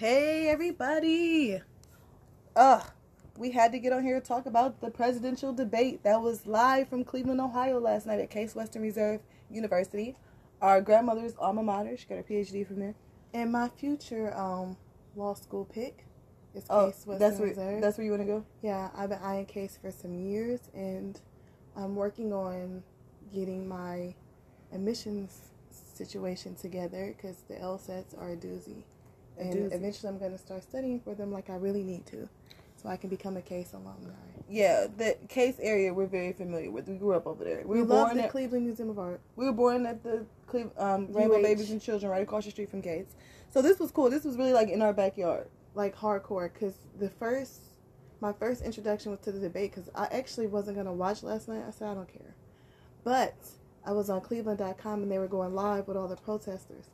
Hey everybody. Ugh. We had to get on here to talk about the presidential debate that was live from Cleveland, Ohio last night at Case Western Reserve University. Our grandmother's alma mater. She got her PhD from there. And my future um law school pick is Oh, Case Western that's where Reserve. that's where you want to go. yeah, I've been eyeing Case for some years, and I'm working on getting my admissions situation together because the LSATs are a doozy. And doozy. eventually, I'm going to start studying for them like I really need to, so I can become a Case alumni. Yeah, the Case area we're very familiar with. We grew up over there. We, We, were love born the at Cleveland Museum of Art. we were born at the Cle- um, Rainbow. Babies and Children right across the street from Gates. So this was cool. This was really like in our backyard. like hardcore because the first my first introduction was to the debate because i actually wasn't going to watch last night i said i don't care but i was on cleveland.com and they were going live with all the protesters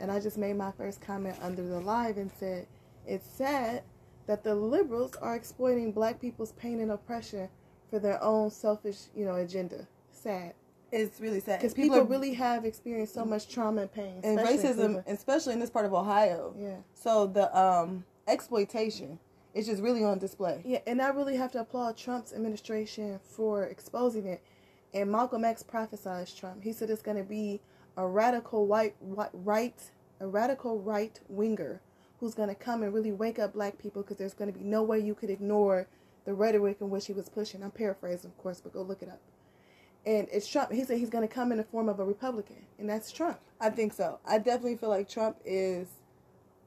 and i just made my first comment under the live and said it's sad that the liberals are exploiting black people's pain and oppression for their own selfish you know agenda sad It's really sad because people, are- really have experienced so much trauma and pain and racism, especially in this part of Ohio. yeah So the um, exploitation is just really on display. Yeah, and I really have to applaud Trump's administration for exposing it. And Malcolm X prophesied Trump. He said it's going to be a radical white, white right, a radical right winger who's going to come and really wake up black people because there's going to be no way you could ignore the rhetoric in which he was pushing. I'm paraphrasing, of course, but go look it up. And it's Trump. He said he's going to come in the form of a Republican, and that's Trump. I think so. I definitely feel like Trump is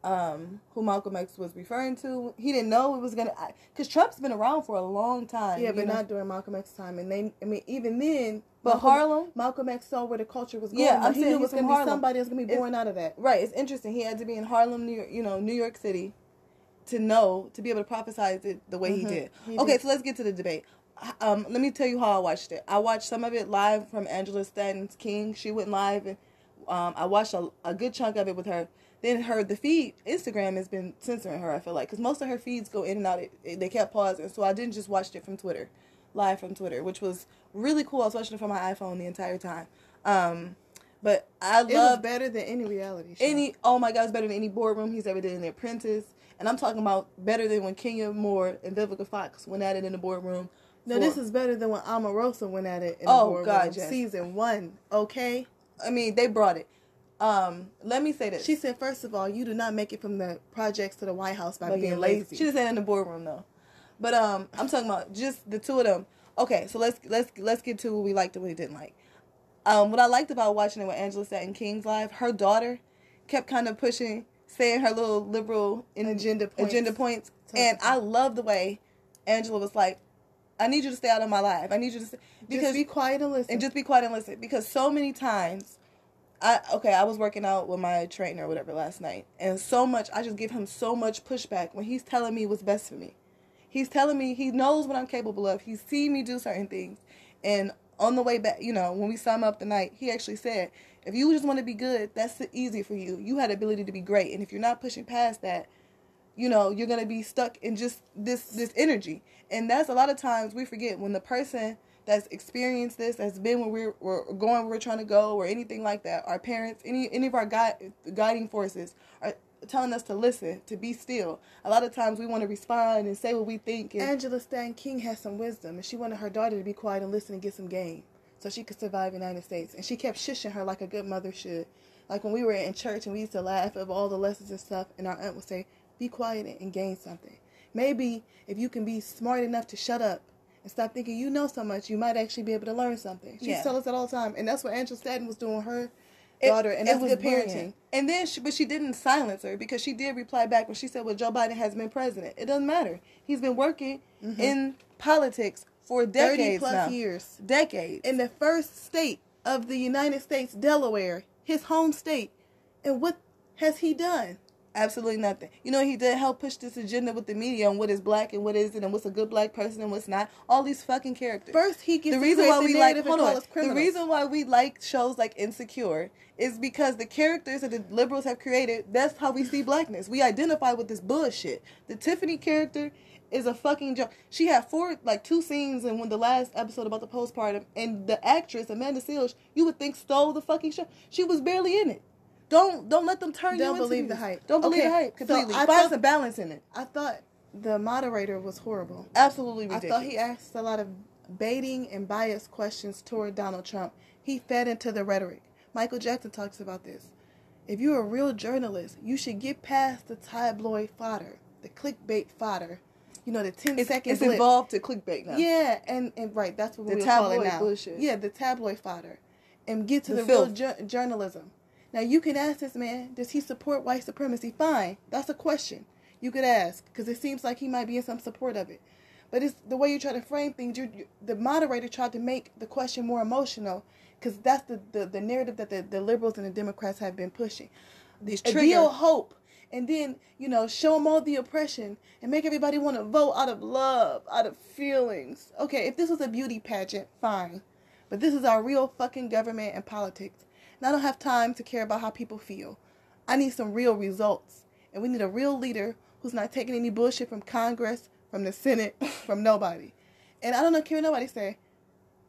um, who Malcolm X was referring to. He didn't know it was gonna because Trump's been around for a long time. Yeah, but know? not during Malcolm X's time. And they, I mean, even then, But Malcolm- Harlem, Malcolm X saw where the culture was going. Yeah, I'm he saying knew it was going from to be somebody that's going to be It's- born out of that. right? It's interesting. He had to be in Harlem, New York, you know, New York City, to know to be able to prophesize it the way he Mhm. did. He okay, did. so let's get to the debate. Um, let me tell you how I watched it. I watched some of it live from Angela Stanton's King. She went live, and um, I watched a, a good chunk of it with her. Then her the feed Instagram has been censoring her. I feel like because most of her feeds go in and out. It, it- they kept pausing, so I didn't just watch it from Twitter, live from Twitter, which was really cool. I was watching it from my iPhone the entire time. Um, but I love better than any reality show. any oh my god, it's better than any boardroom he's ever did in The Apprentice. And I'm talking about better than when Kenya Moore and Vivica Fox went at it in the boardroom. no, for- this is better than when Omarosa went at it. In Oh, the boardroom. God, yes. season one. Okay, I mean, they brought it. Um, let me say this. she said first of all, you do not make it from the projects to the White House by by being lazy. She didn't say that in the boardroom though. But um, I'm talking about just the two of them. Okay, so let's let's let's get to what we liked and what we didn't like. Um, what I liked about watching it with Angela Stanton King's live, her daughter kept kind of pushing, saying her little liberal in, Agenda points. agenda points, Talk and I love the way Angela was like, "I need you to stay out of my life. I need you to stay, because just be quiet and listen. and just be quiet and listen because so many times I okay, I was working out with my trainer or whatever last night, and so much I just give him so much pushback when he's telling me what's best for me. He's telling me he knows what I'm capable of. He's seen me do certain things, and on the way back, you know, when we sum up the night, he actually said, "If you just want to be good, that's easy for you. You had the ability to be great, and if you're not pushing past that, you know you're gonna be stuck in just this this energy and that's a lot of times we forget when the person that's experienced this has been where we're, we're going where we're trying to go or anything like that our parents any any of our guiding forces are telling us to listen to be still a lot of times we want to respond and say what we think and Angela stan King has some wisdom, and she wanted her daughter to be quiet and listen and get some game, so she could survive in the United States. And she kept shushing her like a good mother should. Like when we were in church and we used to laugh at all the lessons and stuff, and our aunt would say, "Be quiet and gain something." Maybe if you can be smart enough to shut up and stop thinking you know so much, you might actually be able to learn something. She Yeah. tells us that all the time, and that's what Angela Stanton was doing her It- daughter, and it that's was good brilliant. parenting. And then, she, but she didn't silence her because she did reply back when she said, "Well, Joe Biden has been president. It doesn't matter. He's been working in politics for Mm-hmm. Decades plus now. years. Decades. in the first state of the United States, Delaware, his home state. And what has he done? Absolutely nothing. You know, he did help push this agenda with the media on what is black and what isn't, and what's a good black person and what's not. All these fucking characters. First, he gets the reason why we like hold on. The reason why we like shows like Insecure is because the characters that the liberals have created. That's how we see blackness. We identify with this bullshit. The Tiffany character is a fucking joke. She had four, like two scenes in when the last episode about the postpartum, and the actress Amanda Seales, you would think stole the fucking show. She was barely in it. Don't don't let them turn you Don't into believe the these. hype. Don't believe Okay, the hype so completely. I Find thought- some balance in it. I thought the moderator was horrible. Absolutely ridiculous. I thought he asked a lot of baiting and biased questions toward Donald Trump. He fed into the rhetoric. Michael Jackson talks about this. If you're a real journalist, you should get past the tabloid fodder, the clickbait fodder. You know, the 10 it's, second it's involved to clickbait now. Yeah, and, and right, that's what The we call it tabloid now. bullshit. Yeah, the tabloid fodder, and get to The the, real jour- journalism. Now you can ask this man: Does he support white supremacy? Fine, that's a question you could ask because it seems like he might be in some support of it. But it's the way you try to frame things. You, you the moderator tried to make the question more emotional because that's the, the the narrative that the, the liberals and the Democrats have been pushing. These deal hope and then you know show them all the oppression and make everybody want to vote out of love out of feelings okay if this was a beauty pageant fine but this is our real fucking government and politics and i don't have time to care about how people feel i need some real results and we need a real leader who's not taking any bullshit from congress from the senate from nobody and i don't know care what nobody say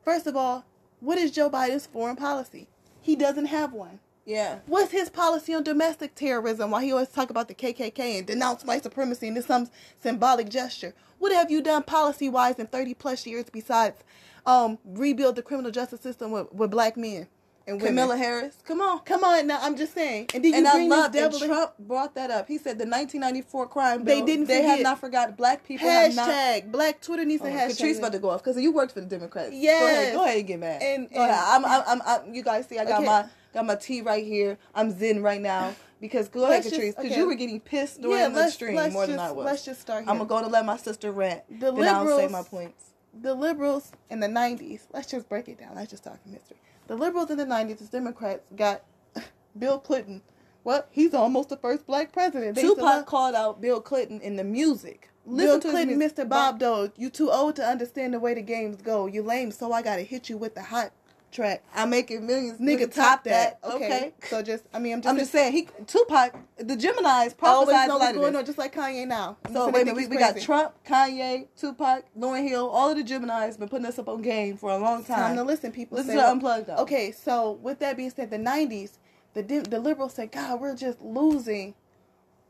first of all what is joe biden's foreign policy he doesn't have one Yeah. What's his policy on domestic terrorism? Why he always talk about the KKK and denounce white supremacy and this some symbolic gesture? What have you done policy wise in thirty plus years besides um, rebuild the criminal justice system with, with black men and women? Kamala Harris. Come on. come on now. I'm just saying. And then you and I love this that. Trump brought that up. He said the 1994 crime bill. They didn't They have not forgotten. Black people have not. hashtag Black Twitter needs Oh, a hashtag. Katrice about to go off because you worked for the Democrats. Yeah. Go ahead, go ahead and get mad. And- and- I'm, I'm, I'm, I'm, you guys see, I got Okay. my got my tea right here. I'm zen right now because go ahead, Katrice, because okay. you were getting pissed during yeah, the stream more just, than I was. Let's just start here. I'm gonna go to let my sister rant. The then I'll say liberals- my points. the liberals in the 90s, let's just break it down. Let's just talk history. The liberals in the 90s, the Democrats, got Bill Clinton. Well, He's almost the first black president. They Tupac called out Bill Clinton in the music. Bill Listen his Clinton. Mr. Bob Dole, you too old to understand the way the games go. You lame, so I gotta hit you with the hot track. I'm making millions. Nigga, top that. Okay. So just, I mean, I'm just, I'm just saying, he Tupac, the Gemini's always prophesied know a lot what's going on, just like Kanye now. So So wait a minute, we, we got. Trump, Kanye, Tupac, Lauryn Hill, all of the Gemini's been putting us up on game for a long time. Time to listen, people. Listen say, to Unplugged, though. Okay, so with that being said, the '90s, the the liberals said, "God, we're just losing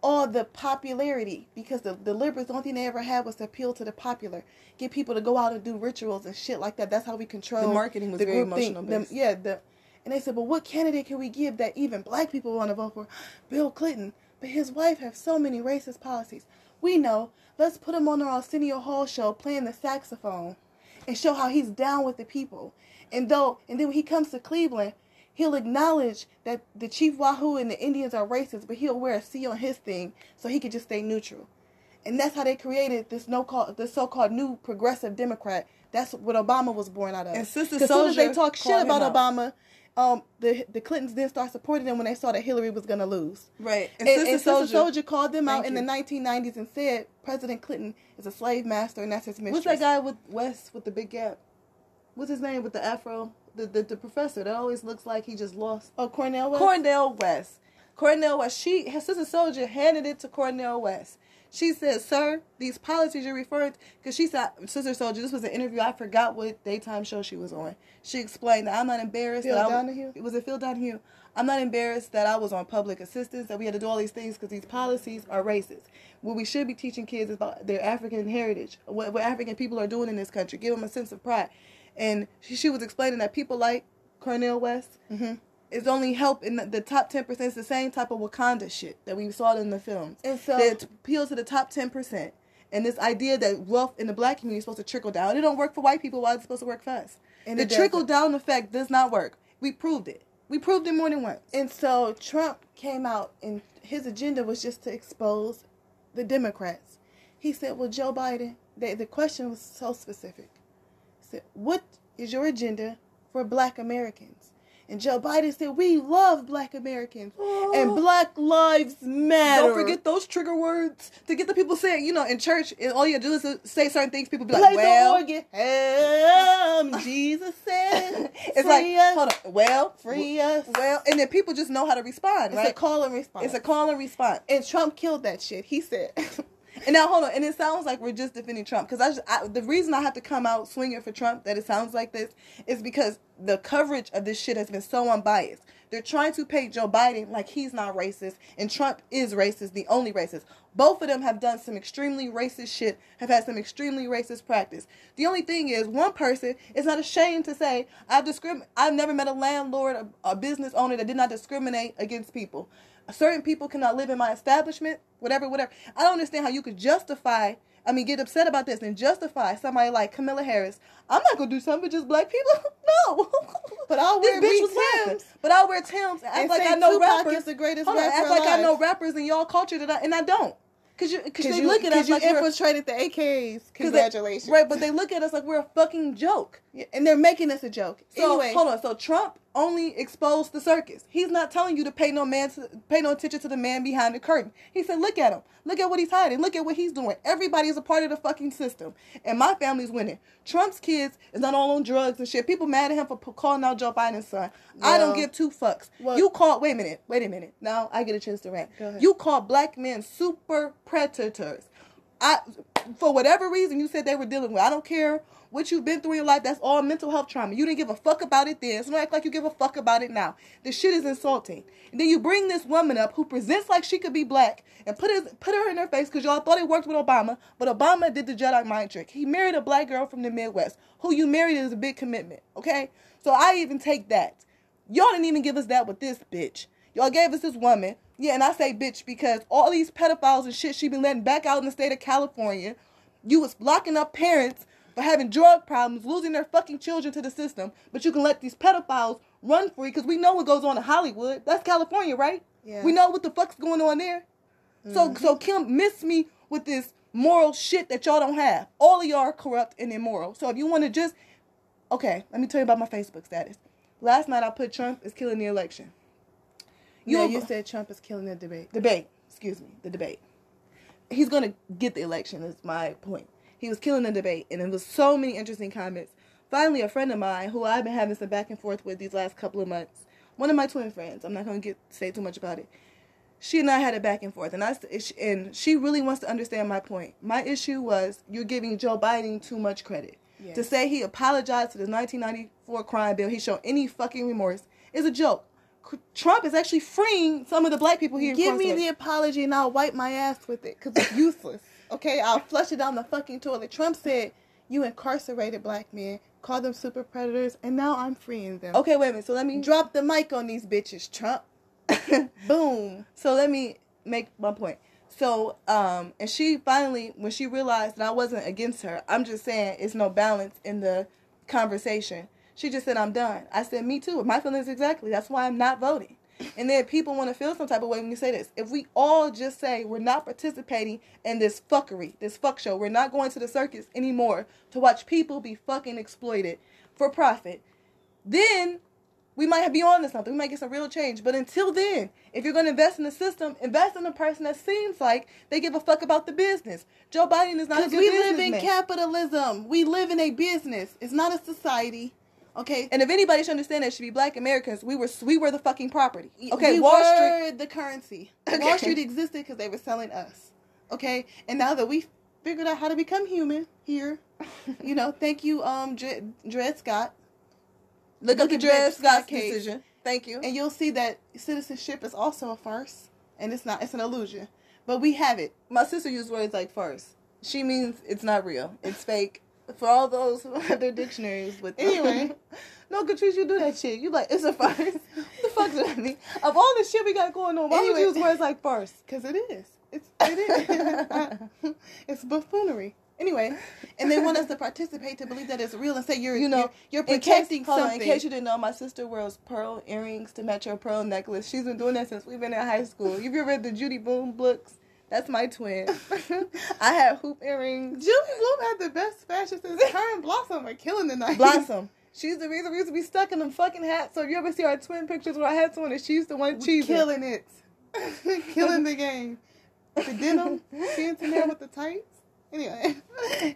all the popularity because the the liberals, the only thing they ever had was to appeal to the popular, get people to go out and do rituals and shit like that. That's how we control The marketing was the very group thing. emotional Them- yeah, the and they said, but what candidate can we give that even black people want to vote for? Bill Clinton, but his wife has so many racist policies. We know. Let's put him on the Arsenio Hall show playing the saxophone and show how he's down with the people. And though, and then when he comes to Cleveland, he'll acknowledge that the Chief Wahoo and the Indians are racist, but he'll wear a C on his thing so he could just stay neutral. And that's how they created this no called this so-called new progressive Democrat. That's what Obama was born out of. And Sister 'Cause as soon as they talk shit about. Obama, um, the the Clintons didn't start supporting them when they saw that Hillary was gonna lose. Right. And, And, and Sister Sister Souljah. Souljah called them out in the 1990s and said President Clinton is a slave master and that's his mistress. What's that guy with West with the big gap? What's his name with the afro? The, the the professor that always looks like he just lost. Oh, Cornel West. Cornel West. Cornel West. She, her sister souljah, handed it to Cornel West. She said, "Sir, these policies you're referring to, because she said, Sister Souljah, this was an interview. I forgot what daytime show she was on. She explained that I'm not embarrassed. Phil that I, Donahue? It was it Phil Donahue. I'm not embarrassed that I was on public assistance. That we had to do all these things because these policies are racist. What we should be teaching kids is about their African heritage, what, what African people are doing in this country. Give them a sense of pride." And she, she was explaining that people like Cornel West Mhm. is only help in the, the top ten percent. It's the same type of Wakanda shit that we saw in the films. And so- they appeal to the top ten percent. And this idea that wealth in the black community is supposed to trickle down. It don't work for white people. Why is it supposed to work for us? And the trickle down effect does not work. We proved it. We proved it more than once. And so Trump came out and his agenda was just to expose the Democrats. He said, Well, Joe Biden, the, the question was so specific. Said, What is your agenda for black Americans? And Joe Biden said, We love black Americans and black lives matter. Don't forget those trigger words to get the people saying, you know, in church, and all you do is say certain things. People be like, Play well, the organ. Jesus said, it's like, free us, hold on, well, free us. well, and then people just know how to respond, It's right? a call and response. It's a call and response. And Trump killed that shit. He said, And now hold on, and it sounds like we're just defending Trump because I, I the reason I have to come out swinging for Trump that it sounds like this is because the coverage of this shit has been so unbiased. They're trying to paint Joe Biden like he's not racist and Trump is racist, the only racist. Both of them have done some extremely racist shit, have had some extremely racist practice. The only thing is, one person is not ashamed to say, I've discrim- I've never met a landlord, a, a business owner that did not discriminate against people. Certain people cannot live in my establishment, whatever, whatever. I don't understand how you could justify I mean, get upset about this and justify somebody like Kamala Harris. I'm not gonna do something for just black people. no. But I'll this wear bitch Tim's. But I'll wear Tim's. Act And like I know Tupac rappers. is the greatest Hold on, rapper act like I know rappers in y'all culture that I, and I don't. Cause you, cause Because they you, look at us you like we're, infiltrated the AKs. 'cause they- Congratulations. right? But they look at us like we're a fucking joke. Yeah, and they're making us a joke. So anyway, hold on. So Trump only exposed the circus. He's not telling you to pay no man to, pay no attention to the man behind the curtain. He said, "Look at him. Look at what he's hiding. Look at what he's doing. Everybody is a part of the fucking system, and my family's winning. Trump's kids is not all on drugs and shit. People mad at him for p- calling out Joe Biden's son. I don't give two fucks. Well- you call. Wait a minute. Wait a minute. Now I get a chance to rant. You call black men super predators. I, for whatever reason, you said they were dealing with. I don't care what you've been through in your life. That's all mental health trauma. You didn't give a fuck about it then. So don't act like you give a fuck about it now. This shit is insulting. And then you bring this woman up who presents like she could be black and put his, put her in her face because y'all thought it worked with Obama, but Obama did the Jedi mind trick. He married a black girl from the Midwest. Who you married is a big commitment. Okay, so I even take that. Y'all didn't even give us that with this bitch. Y'all gave us this woman. Yeah, and I say bitch because all these pedophiles and shit she been letting back out in the state of California. You was locking up parents for having drug problems, losing their fucking children to the system, but you can let these pedophiles run free because we know what goes on in Hollywood. That's California, right? Yeah. We know what the fuck's going on there. So mm-hmm. so Kim miss me with this moral shit that y'all don't have. All of y'all are corrupt and immoral. So if you want to just okay, let me tell you about my Facebook status. Last night I put Trump is killing the election. you, You you said Trump is killing the debate. debate. Excuse me, the debate. He's gonna get the election. Is my point. He was killing the debate, and it was so many interesting comments. Finally, a friend of mine who I've been having some back and forth with these last couple of months, one of my twin friends. I'm not gonna get say too much about it. She and I had a back and forth, and I and she really wants to understand my point. My issue was you're giving Joe Biden too much credit. Yes. To say he apologized to the 1994 crime bill, he showed any fucking remorse is a joke. C- Trump is actually freeing some of the black people here. Give me the apology and I'll wipe my ass with it because it's useless. Okay, I'll flush it down the fucking toilet. Trump said you incarcerated black men, call them super predators, and now I'm freeing them. Okay, wait a minute. So let me Drop the mic on these bitches, Trump. Boom. so let me make my point. So, um, and she finally, when she realized that I wasn't against her, I'm just saying it's no balance in the conversation. She just said, I'm done. I said, me too. My feelings exactly. That's why I'm not voting. And then people want to feel some type of way when you say this. If we all just say we're not participating in this fuckery, this fuck show, we're not going to the circus anymore to watch people be fucking exploited for profit, then we might be on to something. We might get some real change. But until then, if you're going to invest in the system, invest in a person that seems like they give a fuck about the business. Joe Biden is not a Because good we live in capitalism. We live in a business. It's not a society. Okay. And if anybody should understand that, should be black Americans. We were we were the fucking property. Okay, we Wall were Street. the currency. Okay. Wall Street existed because they were selling us. Okay, and now that we figured out how to become human here, you know, thank you, um, Dred, Dred Scott, Look, Look at at the Dred Dred Scott's case. decision. Thank you. and you'll see that citizenship is also a farce, and it's not. It's an illusion, but we have it. My sister used words like farce. She means it's not real. It's fake. For all those who have their dictionaries with them. Anyway. no, Katrice, you do that shit. You like it's a farce. what the fuck does that mean? Of all the shit we got going on, why would you use words like farce? Because it is. It's it is. it's buffoonery. Anyway, and they want us to participate to believe that it's real and say you're You know, you're, you're In protecting case, hold on, something. in case you didn't know, my sister wears pearl earrings to match her pearl necklace. She's been doing that since we've been in high school. Have you ever read the Judy Blume books? That's my twin. I had hoop earrings. Julie Bloom had the best fashion since her and Blossom are killing the night. Blossom. She's the reason we used to be stuck in them fucking hats. So if you ever see our twin pictures where I had someone and she's the one cheesing. killing it, killing the game. The denim, into there with the tights. Anyway,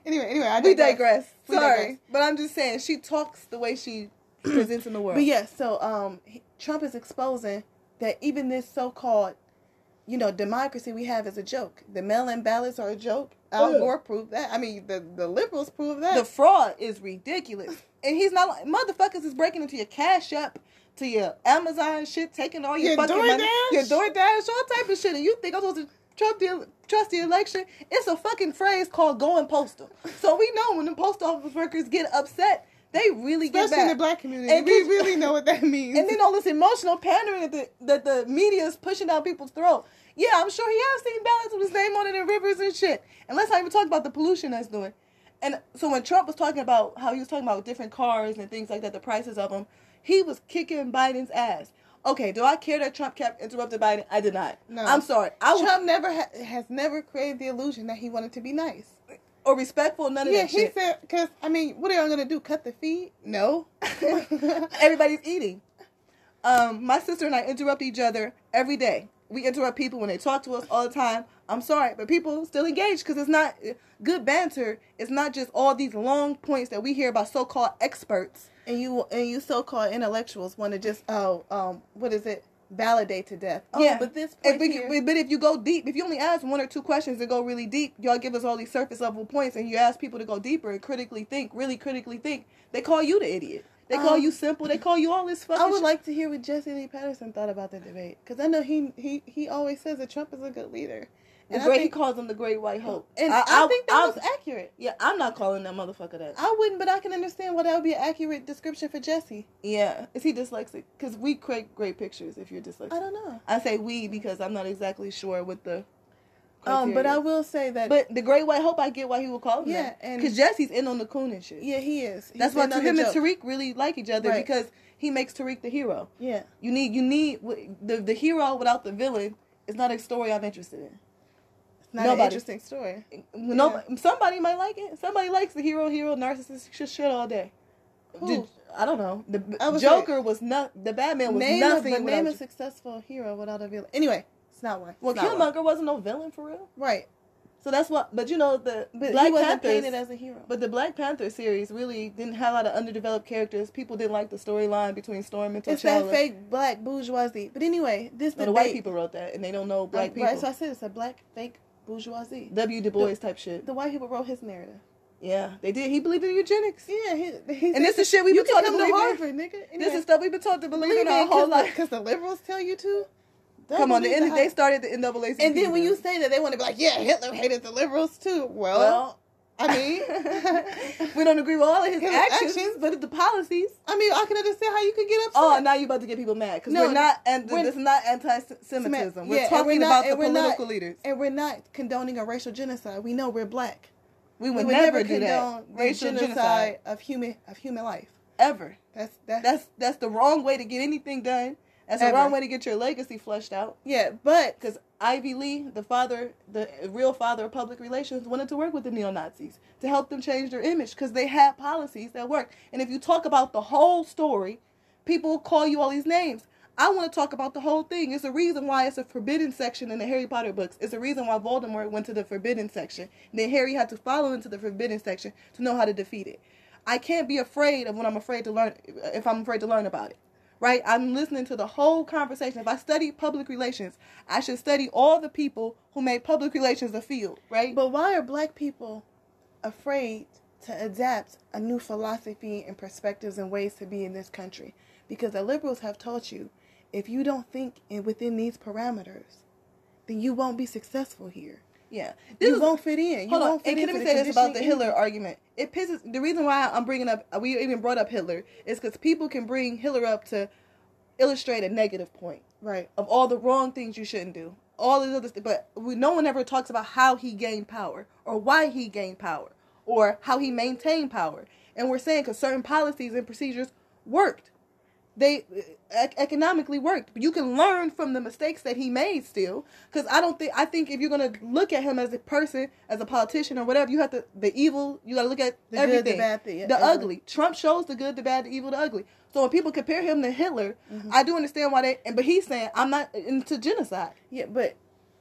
anyway, anyway. I We digress. We Sorry. digress. But I'm just saying, she talks the way she presents in the world. But yes, so um, Trump is exposing that even this so-called you know, democracy we have is a joke. The mail-in ballots are a joke. Al Ugh. Gore proved that. I mean, the the liberals proved that. The fraud is ridiculous. And he's not like motherfuckers is breaking into your Cash App, to your Amazon shit, taking all your, Your fucking money, DoorDash? your DoorDash, all type of shit. And you think I'm supposed to trust the trust the election? It's a fucking phrase called going postal. So we know when the post office workers get upset, they really get Especially in the black community, And we kids- really know what that means. And then all this emotional pandering that the, that the media is pushing down people's throat. Yeah, I'm sure he has seen ballots with his name on it in rivers and shit. And let's not even talk about the pollution that's doing. And so when Trump was talking about how he was talking about different cars and things like that, the prices of them, he was kicking Biden's ass. Okay, do I care that Trump kept interrupting Biden? I did not. No. I'm sorry. I was Trump never ha- has never created the illusion that he wanted to be nice. Or respectful. None of Yeah, that he said because I mean, what are y'all gonna do? Cut the feed? No. Everybody's eating. Um, my sister and I interrupt each other every day. We interrupt people when they talk to us all the time. I'm sorry, but people still engage because it's not good banter. It's not just all these long points that we hear about so-called experts. and you and you so-called intellectuals want to just oh um what is it validate to death? Oh, yeah, but this If we, here, but if you go deep, if you only ask one or two questions and go really deep, y'all give us all these surface level points, and you ask people to go deeper and critically think, really critically think. They call you the idiot. They call Um, you simple. They call you all this fucking. I would shit. like to hear what Jesse Lee Peterson thought about the debate because I know he he he always says that Trump is a good leader, The and great, I he calls them the Great White Hope, and I, think that I- was accurate. Yeah, I'm not calling that motherfucker that. I wouldn't, but I can understand why that would be an accurate description for Jesse. Yeah, is he dyslexic? Because we create great pictures if you're dyslexic. I don't know. I say we because I'm not exactly sure what the. Um, but I will say that. But the Great White Hope, I get why he would call him Yeah, that. and- because Jesse's in on the coon and shit. yeah, he is. He's That's why him and. Tariq really like each other Right. because he makes Tariq the hero. Yeah, You need you need the the hero without the villain is not a story I'm interested in. Not an Nobody. interesting story. No, somebody might like it. Somebody likes the hero, hero, narcissist shit, shit all day. Who? Did- I don't know. The I would Joker was not. The Batman was name a, nothing. but name a successful hero without a villain. Anyway, it's not one. Well, not one. Killmonger wasn't no villain for real. right? So that's what. But you know the But Black he wasn't Panthers. painted as a hero. but the Black Panther series really didn't have a lot of underdeveloped characters. People didn't like the storyline between Storm and T'Challa. it's that fake black bourgeoisie. But anyway, this No, the white people wrote that, and they don't know black people. Right, so I said it's a black fake bourgeoisie. W. Du Bois type shit. The white people wrote his narrative. Yeah, they did. He believed in eugenics. Yeah, he, he And this is shit we've been taught to come to believe in. Harvard, nigga. Anyway, This is stuff we've been taught to believe, in our whole life. because the liberals tell you to. Don't Come on, the the They started the NAACP. And then when you say that, they want to be like, yeah, Hitler hated the liberals too. Well, well, I mean, we don't agree with all of his His actions, actions. but the policies. I mean, I can understand how you could get upset. Oh, now you're about to get people mad because No, we're not. And this is not anti-Semitism. We're Yeah, talking we're not- about the we're not- political leaders. and we're not condoning a racial genocide. We know we're black. We We would, would never, never do condone that. Racial genocide, genocide of human of human life. ever. That's that's, That's that's the wrong way to get anything done. That's the wrong way to get your legacy flushed out. yeah. But Because Ivy Lee, the father, the real father of public relations, wanted to work with the neo Nazis to help them change their image because they had policies that worked. And if you talk about the whole story, people call you all these names. I want to talk about the whole thing. It's a reason why it's a forbidden section in the Harry Potter books. It's a reason why Voldemort went to the forbidden section. And then Harry had to follow into the forbidden section to know how to defeat it. I can't be afraid of what I'm afraid to learn if I'm afraid to learn about it. Right? I'm listening to the whole conversation. If I study public relations, I should study all the people who made public relations a field, right? but why are black people afraid to adapt a new philosophy and perspectives and ways to be in this country? Because the liberals have taught you if you don't think in within these parameters, then you won't be successful here. Yeah. You won't fit in. You Hold on. won't fit And can the say this about the Hitler argument? It pisses. The reason why I'm bringing up, we even brought up Hitler, is because people can bring Hitler up to illustrate a negative point Right. of all the wrong things you shouldn't do, all these other. St- but we, no one ever talks about how he gained power or why he gained power or how he maintained power. And we're saying because certain policies and procedures worked they ec- economically worked. You can learn from the mistakes that he made still. Because I don't think I think if you're gonna look at him as a person, as a politician or whatever, you have to the evil. You gotta look at The good, the bad, the- the everything. ugly. Trump shows the good, the bad, the evil, the ugly. So when people compare him to Hitler, Mm-hmm. I do understand why they. And but he's saying I'm not into genocide. Yeah, but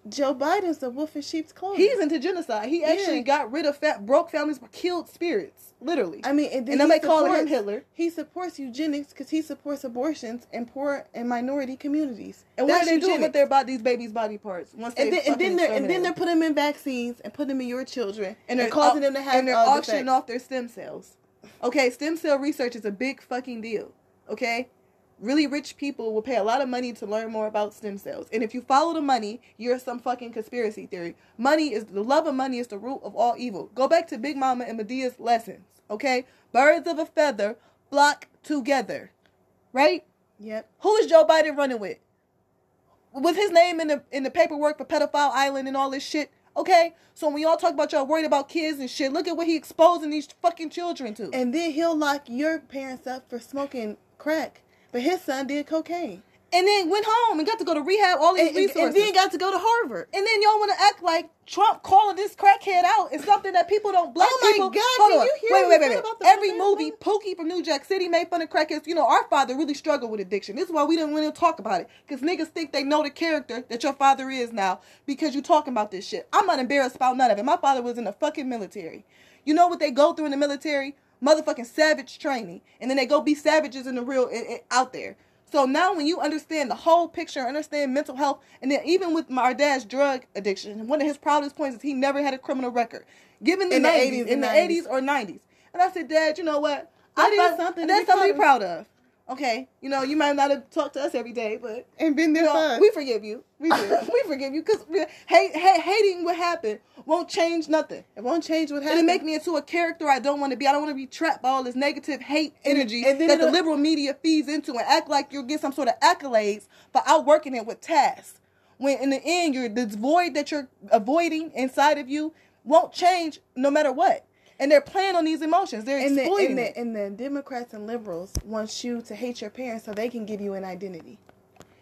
Joe Biden's a wolf in sheep's clothing. He's into genocide. He actually Yeah. got rid of fat, broke families, killed spirits, literally. I mean, and, then and they calling him Hitler. He supports eugenics because he supports abortions in poor and minority communities. And what are they doing with their body, these babies' body parts? Once And then, and then they're and then they're putting them in vaccines and putting them in your children, and they're And causing au- them to have and they're auctioning off their stem cells. Okay, stem cell research is a big fucking deal. Okay, really rich people will pay a lot of money to learn more about stem cells. And if you follow the money, you're some fucking conspiracy theory. Money is the love of money is the root of all evil. Go back to Big Mama and Madea's lessons. Okay, birds of a feather flock together. Right? Yep. Who is Joe Biden running with? With his name in the in the paperwork for pedophile island and all this shit. Okay, so when y'all talk about y'all worried about kids and shit, look at what he exposing these fucking children to. And then he'll lock your parents up for smoking crack, but his son did cocaine, And then went home and got to go to rehab. All these and, and, resources. and then got to go to Harvard. And then y'all want to act like Trump calling this crackhead out is something that people don't. Black Oh my people. God, Hold did on. you hear wait, wait, wait, wait. Every movie? Pookie from New Jack City made fun of crackheads. You know, our father really struggled with addiction. This is why we didn't want to talk about it because niggas think they know the character that your father is now because you talking about this shit. I'm not embarrassed about none of it. My father was in the fucking military. You know what they go through in the military? Motherfucking savage training, and then they go be savages in the real in, in- out there. So now when you understand the whole picture, understand mental health, and then even with my dad's drug addiction, one of his proudest points is he never had a criminal record. Given the, In the 80s in the 90s. 80s or 90s. And I said, Dad, you know what? I is thought- something That's something to be proud of. Okay, you know, you might not have talked to us every day, but And been you there know, we forgive you. We do. we forgive you because hate, hate, hating what happened won't change nothing. It won't change what happened. It'll make me into a character I don't want to be. I don't want to be trapped by all this negative hate energy and that the liberal media feeds into and act like you'll get some sort of accolades for outworking it with tasks. When in the end, you're this void that you're avoiding inside of you won't change no matter what. And they're playing on these emotions. They're and the, exploiting and, it. the, and the Democrats and liberals want you to hate your parents so they can give you an identity.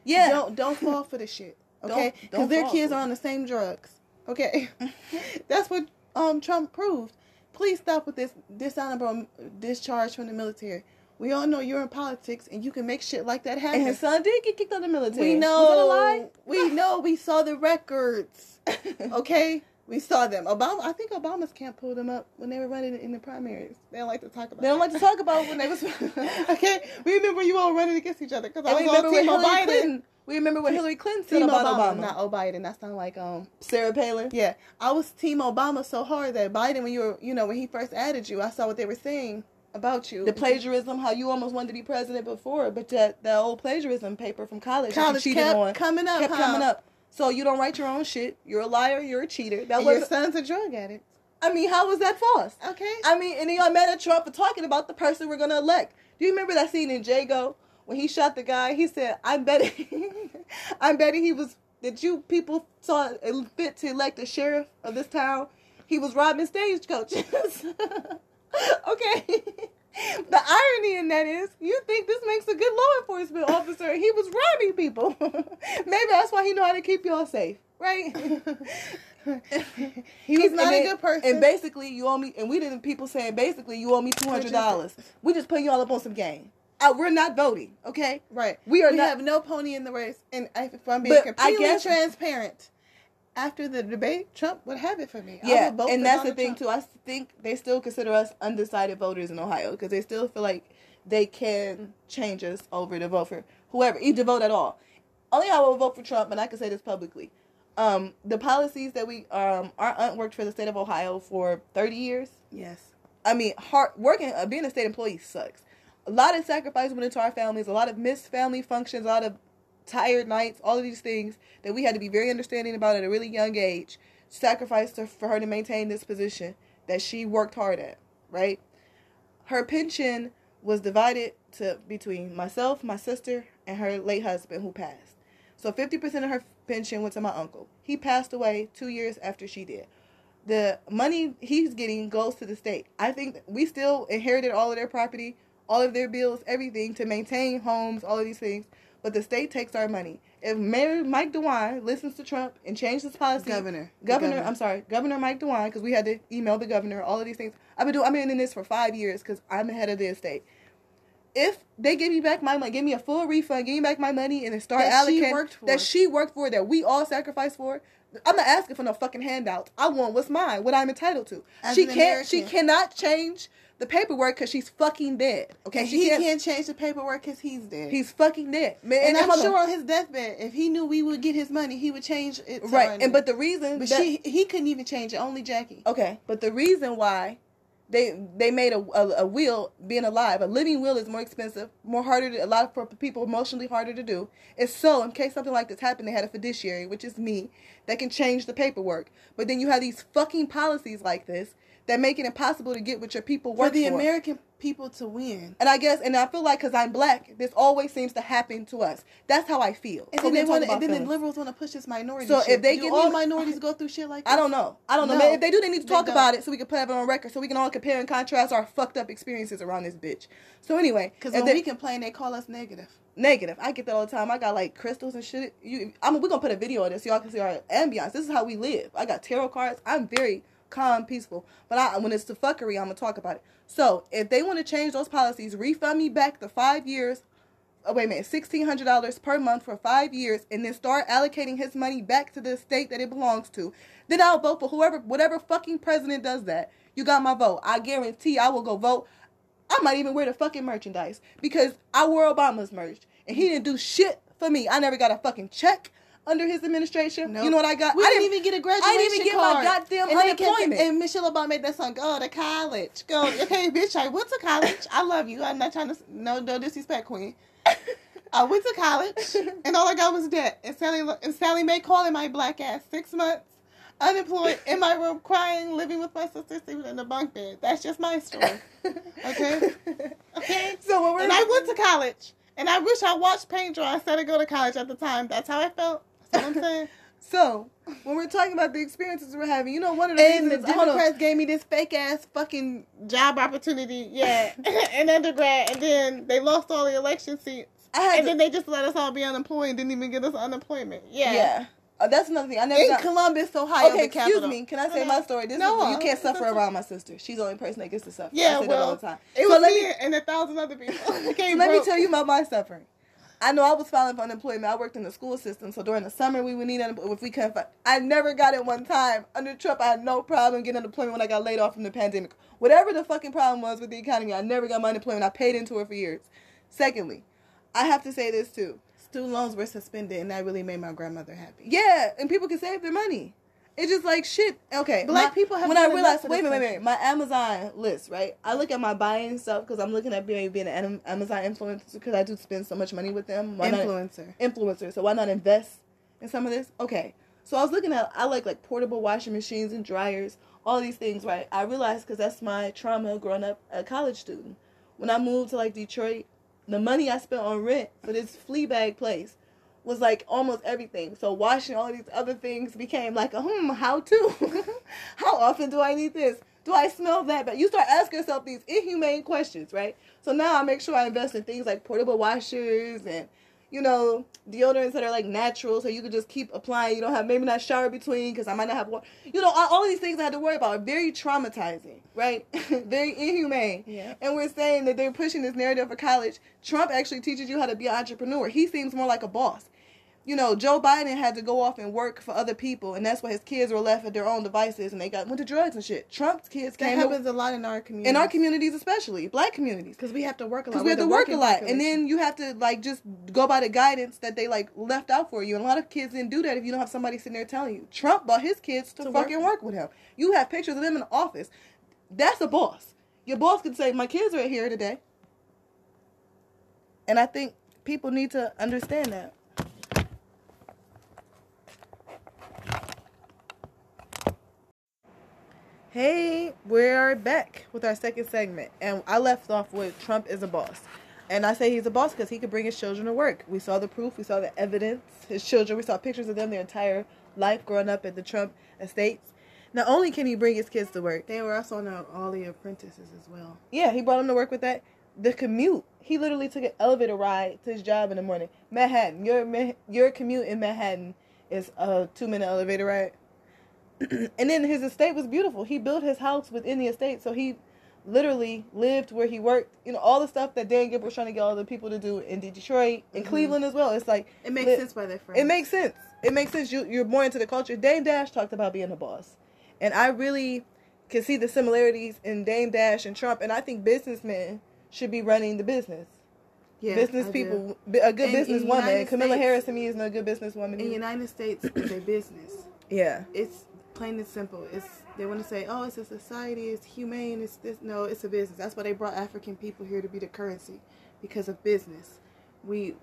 Yeah. Don't don't fall for the shit. Okay, because their kids are on the same drugs. Okay, that's what um Trump proved. Please stop with this dishonorable discharge from the military. We all know you're in politics and you can make shit like that happen. and his son did get kicked out of the military. we know. Was that a lie? We know. We saw the records. Okay, we saw them. Obama. I think Obama's camp pulled them up when they were running in the primaries. They don't like to talk about. They don't like to talk about when they was. okay, we remember you all running against each other because I was we on Team Hillary Biden. Clinton. We remember what Hillary Clinton said Team about Obama, Obama. not O Biden. That sounded like um. Sarah Palin. Yeah, I was Team Obama so hard that Biden, when you were, you know, when he first added you, I saw what they were saying about you. The plagiarism, how you almost wanted to be president before, but that that old plagiarism paper from college, college kept on, coming up, kept huh? coming up. So you don't write your own shit. You're a liar. You're a cheater. That And your son's a drug addict. I mean, how was that false? Okay. I mean, and then y'all mad at Trump for talking about the person we're gonna elect. Do you remember that scene in Django when he shot the guy? He said, "I'm betting, I'm betting he was that you people saw it fit to elect the sheriff of this town. He was robbing stagecoaches." okay. The irony in that is, you think this makes a good law enforcement officer, and he was robbing people. Maybe that's why he know how to keep y'all safe, right? he was not a good person. And basically, you owe me, and we didn't. People saying basically, you owe me two hundred dollars. We just putting you all up on some game. Uh, we're not voting, okay? right. We are we not. have no pony in the race. And if I'm being But I completely guess- transparent, after the debate, Trump would have it for me. Yeah, and that's the thing Trump. too. I think they still consider us undecided voters in Ohio because they still feel like they can change us over to vote for whoever, either to vote at all. Only I will vote for Trump, and I can say this publicly. Um, the policies that we um our aunt worked for the state of Ohio for thirty years. Yes. I mean, hard working, uh, being a state employee sucks. A lot of sacrifice went into our families, a lot of missed family functions, a lot of tired nights, all of these things that we had to be very understanding about at a really young age. Sacrificed for her to maintain this position that she worked hard at, right? Her pension was divided to between myself, my sister, and her late husband who passed. So 50% of her pension went to my uncle. He passed away two years after she did the money he's getting goes to the state. I think we still inherited all of their property, all of their bills, everything to maintain homes, all of these things. But the state takes our money. If Mayor Mike DeWine listens to Trump and changes his policy, Governor. Governor, governor. I'm sorry, Governor Mike DeWine, because we had to email the governor, all of these things. I've been doing, I've been in this for five years because I'm the head of the estate. If they give me back my money, give me a full refund, give me back my money, and then start That she allocating worked for. that she worked for, that we all sacrificed for, I'm not asking for no fucking handouts. I want what's mine, what I'm entitled to. As she an can't. She cannot change the paperwork because she's fucking dead. Okay, she he can't. can't change the paperwork because he's dead. He's fucking dead, man. and I'm hold on. sure on his deathbed, if he knew we would get his money, he would change it. right. And name. but the reason, but that- she he couldn't even change it. Only Jackie. Okay, but the reason why they they made a, a, a will being alive, a living will is more expensive, more harder to a lot of for people emotionally harder to do. Is so in case something like this happened, they had a fiduciary, which is me, that can change the paperwork. But then you have these fucking policies like this that make it impossible to get what your people work For the for. American people to win. and I guess, and I feel like because I'm black, this always seems to happen to us. That's how I feel. And So then they want, and then the liberals want to push this minority. So shit. if they do give all me- minorities go through shit like this? I don't know. I don't know. No, if they do, they need to talk don't. about it so we can put it on record, so we can all compare and contrast our fucked up experiences around this bitch. So anyway, Because when they- we complain, they call us negative. negative, I get that all the time. I got like crystals and shit. You, I mean, we're gonna put a video of this so y'all can see our ambiance. This is how we live. I got tarot cards. I'm very calm, peaceful. But I, when it's the fuckery, I'm gonna talk about it. So if they want to change those policies, refund me back the five years. Oh, wait a minute, sixteen hundred dollars per month for five years, and then start allocating his money back to the state that it belongs to. Then I'll vote for whoever, whatever fucking president does that. You got my vote. I guarantee I will go vote. I might even wear the fucking merchandise because I wore Obama's merch, and he didn't do shit for me. I never got a fucking check under his administration. Nope. You know what I got? We I didn't even get a graduation I didn't even get my goddamn and they kept- unemployment. and Michelle Obama made that song, "Go to college, go." Okay, bitch, I went to college. I love you. I'm not trying to no no disrespect, Queen. I went to college, and all I got was debt. And Sally and Sallie Mae calling my black ass six months, unemployed, in my room, crying, living with my sister, sleeping in the bunk bed. That's just my story. Okay. Okay. So what we're And I went to college, and I wish I watched paint dry instead of go to college at the time. That's how I felt. What I'm saying. So when we're talking about the experiences we're having, you know, one of the And the reasons. on. Democrats gave me this fake ass fucking job opportunity, yeah, in undergrad, and then they lost all the election seats, I had and to- then they just let us all be unemployed and didn't even give us unemployment. Yeah, yeah. Uh, that's another thing. I never In got. Columbus, Ohio, Okay, the excuse capital. me. Can I say No, my story? This no, is, you can't suffer around my sister. She's the only person that gets to suffer. Yeah, I say that all well, the time. it So was me me and a thousand other people. Okay, let me tell you about my suffering. I know I was filing for unemployment. I worked in the school system, so during the summer we would need unemployment if we couldn't. Find, I never got it one time under Trump. I had no problem getting unemployment when I got laid off from the pandemic. Whatever the fucking problem was with the economy, I never got my unemployment. I paid into it for years. Secondly, I have to say this too. Student loans were suspended, and that really made my grandmother happy. Yeah, and people can save their money. It's just like shit. Okay, Black my- people have when I realized, wait a minute, wait a minute, my Amazon list, right? I look at my buying stuff because I'm looking at maybe being an Amazon influencer because I do spend so much money with them. Why not- Influencer. influencer. So why not invest in some of this? Okay. So I was looking at I like like portable washing machines and dryers, all these things, right? I realized because that's my trauma growing up a college student. When I moved to like Detroit, the money I spent on rent for this flea bag place was like almost everything. So washing all these other things became like a hmm, how to? how often do I need this? Do I smell that But You start asking yourself these inhumane questions, right? So now I make sure I invest in things like portable washers and you know, deodorants that are like natural, so you could just keep applying. You don't have maybe not shower between because I might not have one. You know, all, all these things I had to worry about are very traumatizing, right? very inhumane. Yeah. And we're saying that they're pushing this narrative for college. Trump actually teaches you how to be an entrepreneur. He seems more like a boss. You know, Joe Biden had to go off and work for other people, and that's why his kids were left at their own devices, and they got went to drugs and shit. Trump's kids That came to- happens a lot in our community. in our communities, especially black communities because we have to work a lot. because we have to work a lot, and then you have to like just go by the guidance that they like left out for you. And a lot of kids didn't do that if you don't have somebody sitting there telling you. Trump brought his kids to, To work. fucking work. with him. You have pictures of them in the office. That's a boss. Your boss could say, "My kids are here today," and I think people need to understand that. Hey, we're back with our second segment, and I left off with Trump is a boss, and I say he's a boss because he could bring his children to work. We saw the proof, we saw the evidence. His children, we saw pictures of them their entire life growing up at the Trump estates. Not only can he bring his kids to work, they were also on all the apprentices as well. yeah, he brought them to work with that. The commute, he literally took an elevator ride to his job in the morning. Manhattan, your your commute in Manhattan is a two minute elevator ride. and then his estate was beautiful. He built his house within the estate, so he literally lived where he worked. You know, all the stuff that Dan Gilbert was trying to get all the people to do in Detroit, in Mhm. Cleveland as well. It's like It makes li- sense by their friends. It makes sense. It makes sense. You you're more into the culture. Dame Dash talked about being a boss, and I really can see the similarities in Dame Dash and Trump. And I think businessmen should be running the business. Yeah, business I do. people, b- a good in businesswoman. United Kamala Harris to me is not a good businesswoman. In either. United States is a business. yeah, It's plain and simple. It's they want to say, oh, it's a society, it's humane, it's this. No, it's a business. That's why they brought African people here to be the currency, because of business. We,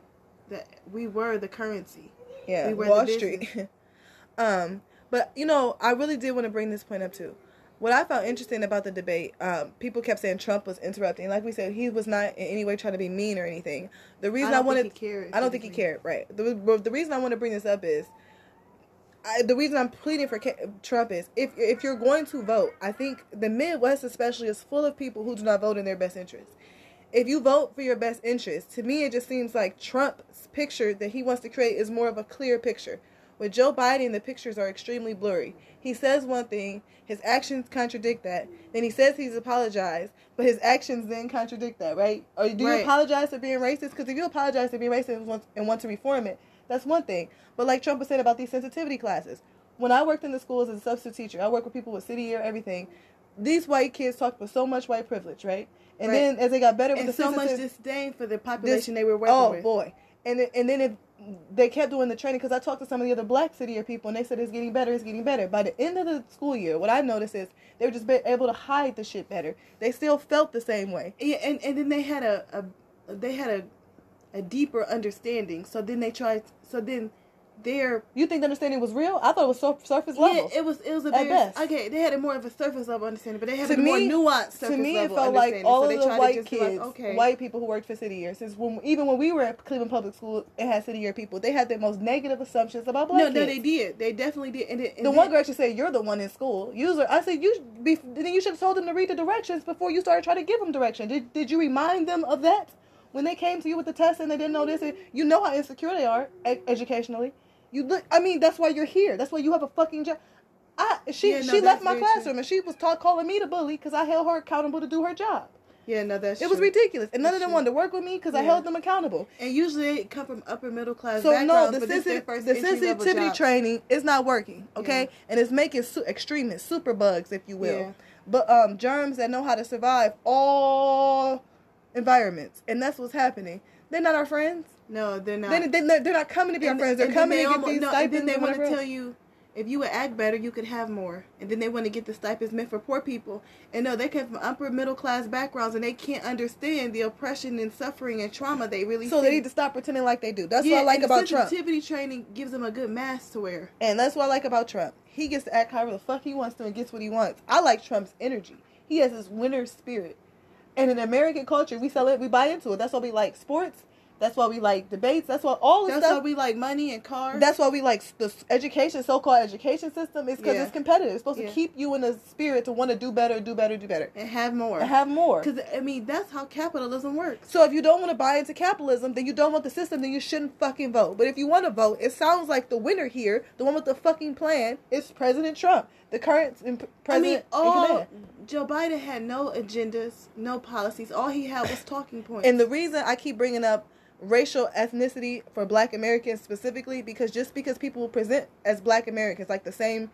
that we were the currency. yeah. We Wall. Street. um, but you know, I really did want to bring this point up too. What I found interesting about the debate, um, people kept saying Trump was interrupting. Like we said, he was not in any way trying to be mean or anything. The reason I, don't wanted, think he cared. I don't think he cared. Right. The, the reason I want to bring this up is, I, the reason I'm pleading for Trump is if if you're going to vote, I think the Midwest especially is full of people who do not vote in their best interest. If you vote for your best interest, to me it just seems like Trump's picture that he wants to create is more of a clear picture. With Joe Biden, the pictures are extremely blurry. He says one thing, his actions contradict that. Then he says he's apologized, but his actions then contradict that, right? Or do you apologize for being racist? Because if you apologize for being racist and want to reform it, that's one thing. But like Trump was saying about these sensitivity classes, when I worked in the schools as a substitute teacher, I worked with people with city year, everything. These white kids talked with so much white privilege, right? And Right. then as they got better with And the so much disdain for the population they were working oh with. Oh boy and then, and then it, they kept doing the training because i talked to some of the other black city year people and they said it's getting better it's getting better by the end of the school year what i noticed is they were just be able to hide the shit better they still felt the same way Yeah, and, and then they had a, a they had a a deeper understanding. So then they tried. So then their you think the understanding was real i thought it was sur- surface yeah, it was it was a best. okay. They had a more of a surface level understanding, but they had to a more me, nuanced surface to me, it level felt like all so of the white to just be kids, like, okay, white people who worked for city year, since when even when we were at Cleveland Public School, it had city year people. They had the most negative assumptions about black no, kids. no, they did. They definitely did. And, it, and The then- one girl actually said, "You're the one in school." User, I said, "You should be." Then you should have told them to read the directions before you started trying to give them direction. Did Did you remind them of that when they came to you with the test and they didn't know this? You know how insecure they are e- educationally. You look. I mean, that's why you're here. That's why you have a fucking job. I she Yeah, no, she left my very true. classroom and she was taught calling me the bully because I held her accountable to do her job. yeah, no, that's It was ridiculous, and none of them true. wanted to work with me because I held them accountable. And usually they come from upper middle class So no, the, but this their first the sensitivity training is not working. Okay, Yeah. and it's making su- extremists, super bugs, if you will, Yeah. but um, germs that know how to survive all environments, and that's what's happening. They're not our friends. No, they're not. They, they, they're not coming to be our friends. They're coming they to get these no, stipends. And then they want to tell you if you would act better, you could have more. And then they want to get the stipends meant for poor people. And no, they come from upper middle class backgrounds, and they can't understand the oppression and suffering and trauma they really. So see. they need to stop pretending like they do. That's yeah, what I like and about Trump. sensitivity training gives them a good mask to wear. And that's what I like about Trump. He gets to act however the fuck he wants to and gets what he wants. I like Trump's energy. He has this winner spirit. And in American culture, we sell it, we buy into it. That's why we like sports. That's why we like debates. That's why all the That's why stuff. we like money and cars. that's why we like the education, so-called education system, is because Yeah. it's competitive. It's supposed Yeah. to keep you in the spirit to want to do better, do better, do better, and have more. and have more. Because I mean, that's how capitalism works. So if you don't want to buy into capitalism, then you don't want the system, then you shouldn't fucking vote. But if you want to vote, it sounds like the winner here, the one with the fucking plan, is President Trump, the current imp- I mean, president all. Joe Biden had no agendas, no policies. All he had was talking points. And the reason I keep bringing up racial ethnicity for Black Americans specifically, because just because people present as Black Americans like the same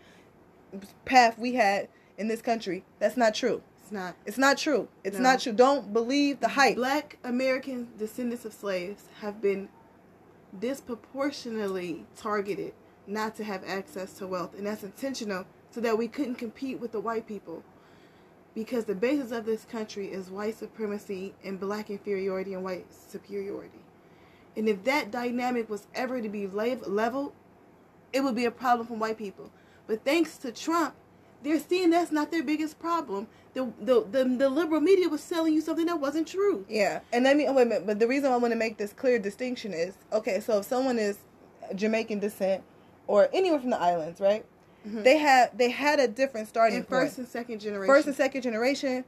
path we had in this country, that's not true. it's not. It's not true. It's No. not true. Don't believe the hype. Black American descendants of slaves have been disproportionately targeted not to have access to wealth, and that's intentional so that we couldn't compete with the white people. Because the basis of this country is white supremacy and black inferiority and white superiority. And if that dynamic was ever to be leveled, it would be a problem for white people. But thanks to Trump, they're seeing that's not their biggest problem. The, the, the, the liberal media was selling you something that wasn't true. Yeah, and let me oh, wait a minute. But the reason I want to make this clear distinction is okay. So if someone is Jamaican descent or anyone from the islands, right? Mm-hmm. They had they had a different starting And point. first and second generation. First and second generation,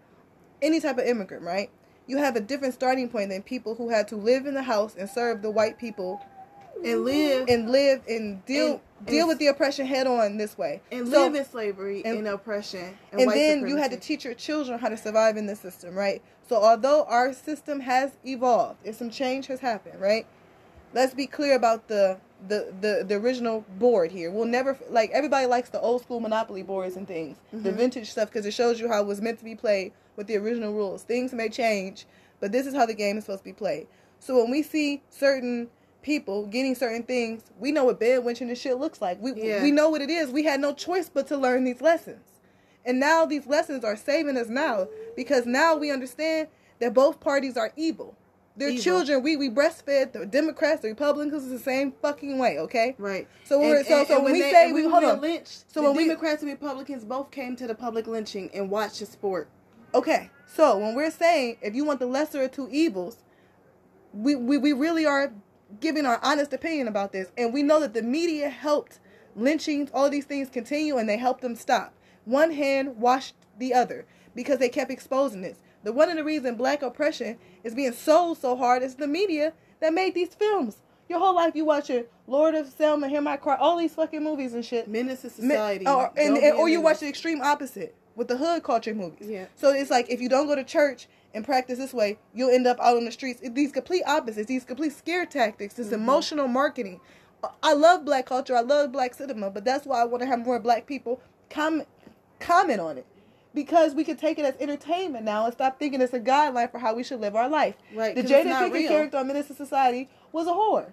any type of immigrant, right? You have a different starting point than people who had to live in the house and serve the white people and live and, and live and deal And- deal and- with the oppression head on this way. So- live in slavery and- and, oppression. And, and then you had to teach your children how to survive in this system, right? So although our system has evolved, if some change has happened, right? Let's be clear about the the the, the original board here. We'll never like everybody likes the old school Monopoly boards and things, the Mhm. vintage stuff because it shows you how it was meant to be played with the original rules. Things may change, but this is how the game is supposed to be played. So when we see certain people getting certain things, we know what bedwitching and shit looks like. We Yeah. we know what it is. We had no choice but to learn these lessons. And now these lessons are saving us now because now we understand that both parties are evil. They're Evil. children. We we breastfed the Democrats, the Republicans is the same fucking way. Okay. Right. So when we're, so, so when, we say and we hold on. lynched, So when we- Democrats and Republicans both came to the public lynching and watched the sport. Okay. So when we're saying if you want the lesser of two evils, we, we, we really are giving our honest opinion about this. And we know that the media helped lynchings, all these things continue and they helped them stop. One hand washed the other because they kept exposing this. The one of the reason black oppression is being sold so hard is the media that made these films. Your whole life you watching Lord of Selma, Hear My Cry, all these fucking movies and shit. Menace to Mi- society. or, and, and- or you watch the extreme opposite with the hood culture movies. Yeah. So it's like if you don't go to church and practice this way, you'll end up out on the streets. These complete opposites, these complete scare tactics, this Mm-hmm. emotional marketing. I love black culture. I love black cinema, but that's why I want to have more black people comment comment on it. Because we can take it as entertainment now and stop thinking it's a guideline for how we should live our life. Right, The it's Jada Pinkett real. character on Menace to Society was a whore.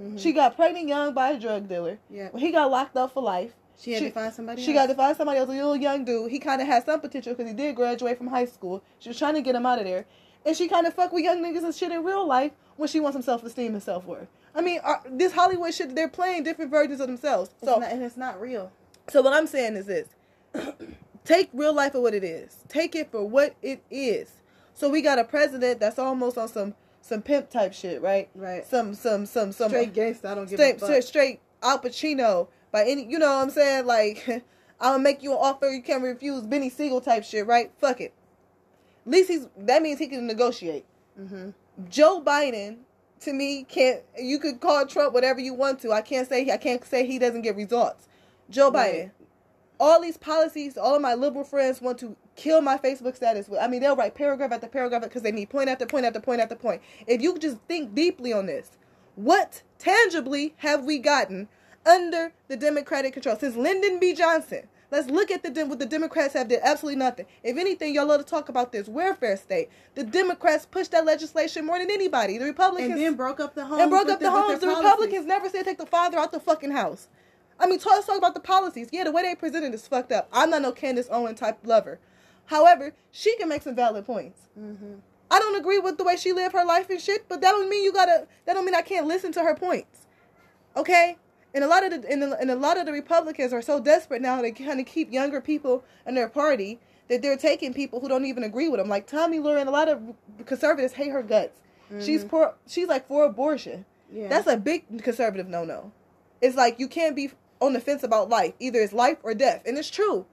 Mhm. She got pregnant young by a drug dealer. Yeah. He got locked up for life. She had to find somebody She else. got to find somebody else. A little young dude. He kind of had some potential because he did graduate from high school. She was trying to get him out of there, and she kind of fuck with young niggas and shit in real life when she wants some self esteem and self worth. I mean, uh, this Hollywood shit. They're playing different versions of themselves. It's So, not, and it's not real. so what I'm saying is this: take real life for what it is. Take it for what it is. So we got a president that's almost on some some pimp type shit, right? Right. Some some some some Straight gangster. I don't give straight, a fuck. straight, straight Al Pacino by any, you know what I'm saying? Like, I'll make you an offer you can't refuse, Benny Siegel type shit, right? Fuck it. At least he's that means he can negotiate. Mm-hmm. Joe Biden, to me, can't. You could call Trump whatever you want to. I can't say I can't say he doesn't get results. Joe Biden. Right. All these policies, all of my liberal friends want to kill my Facebook status. with. I mean, they'll write paragraph after paragraph because they need point after point after point after point. If you just think deeply on this, what tangibly have we gotten under the Democratic control since Lyndon B. Johnson? Let's look at the Dem- what the Democrats have did. Absolutely nothing. If anything, y'all love to talk about this welfare state. The Democrats pushed that legislation more than anybody. The Republicans And then broke up the homes. and broke up the with homes. The their Republicans never said take the father out the fucking house. I mean, let's talk about the policies. Yeah, the way they presented is fucked up. I'm not no Candace Owen type lover. However, she can make some valid points. Mhm. I don't agree with the way she lived her life and shit, but that don't mean you gotta. That don't mean I can't listen to her points. Okay. And a lot of the and, the, and a lot of the Republicans are so desperate now to kind of keep younger people in their party that they're taking people who don't even agree with them. Like Tomi Lahren, a lot of conservatives hate her guts. She's poor. She's like for abortion. Yeah. That's a big conservative no no. It's like you can't be on the fence about life. Either it's life or death, and it's true.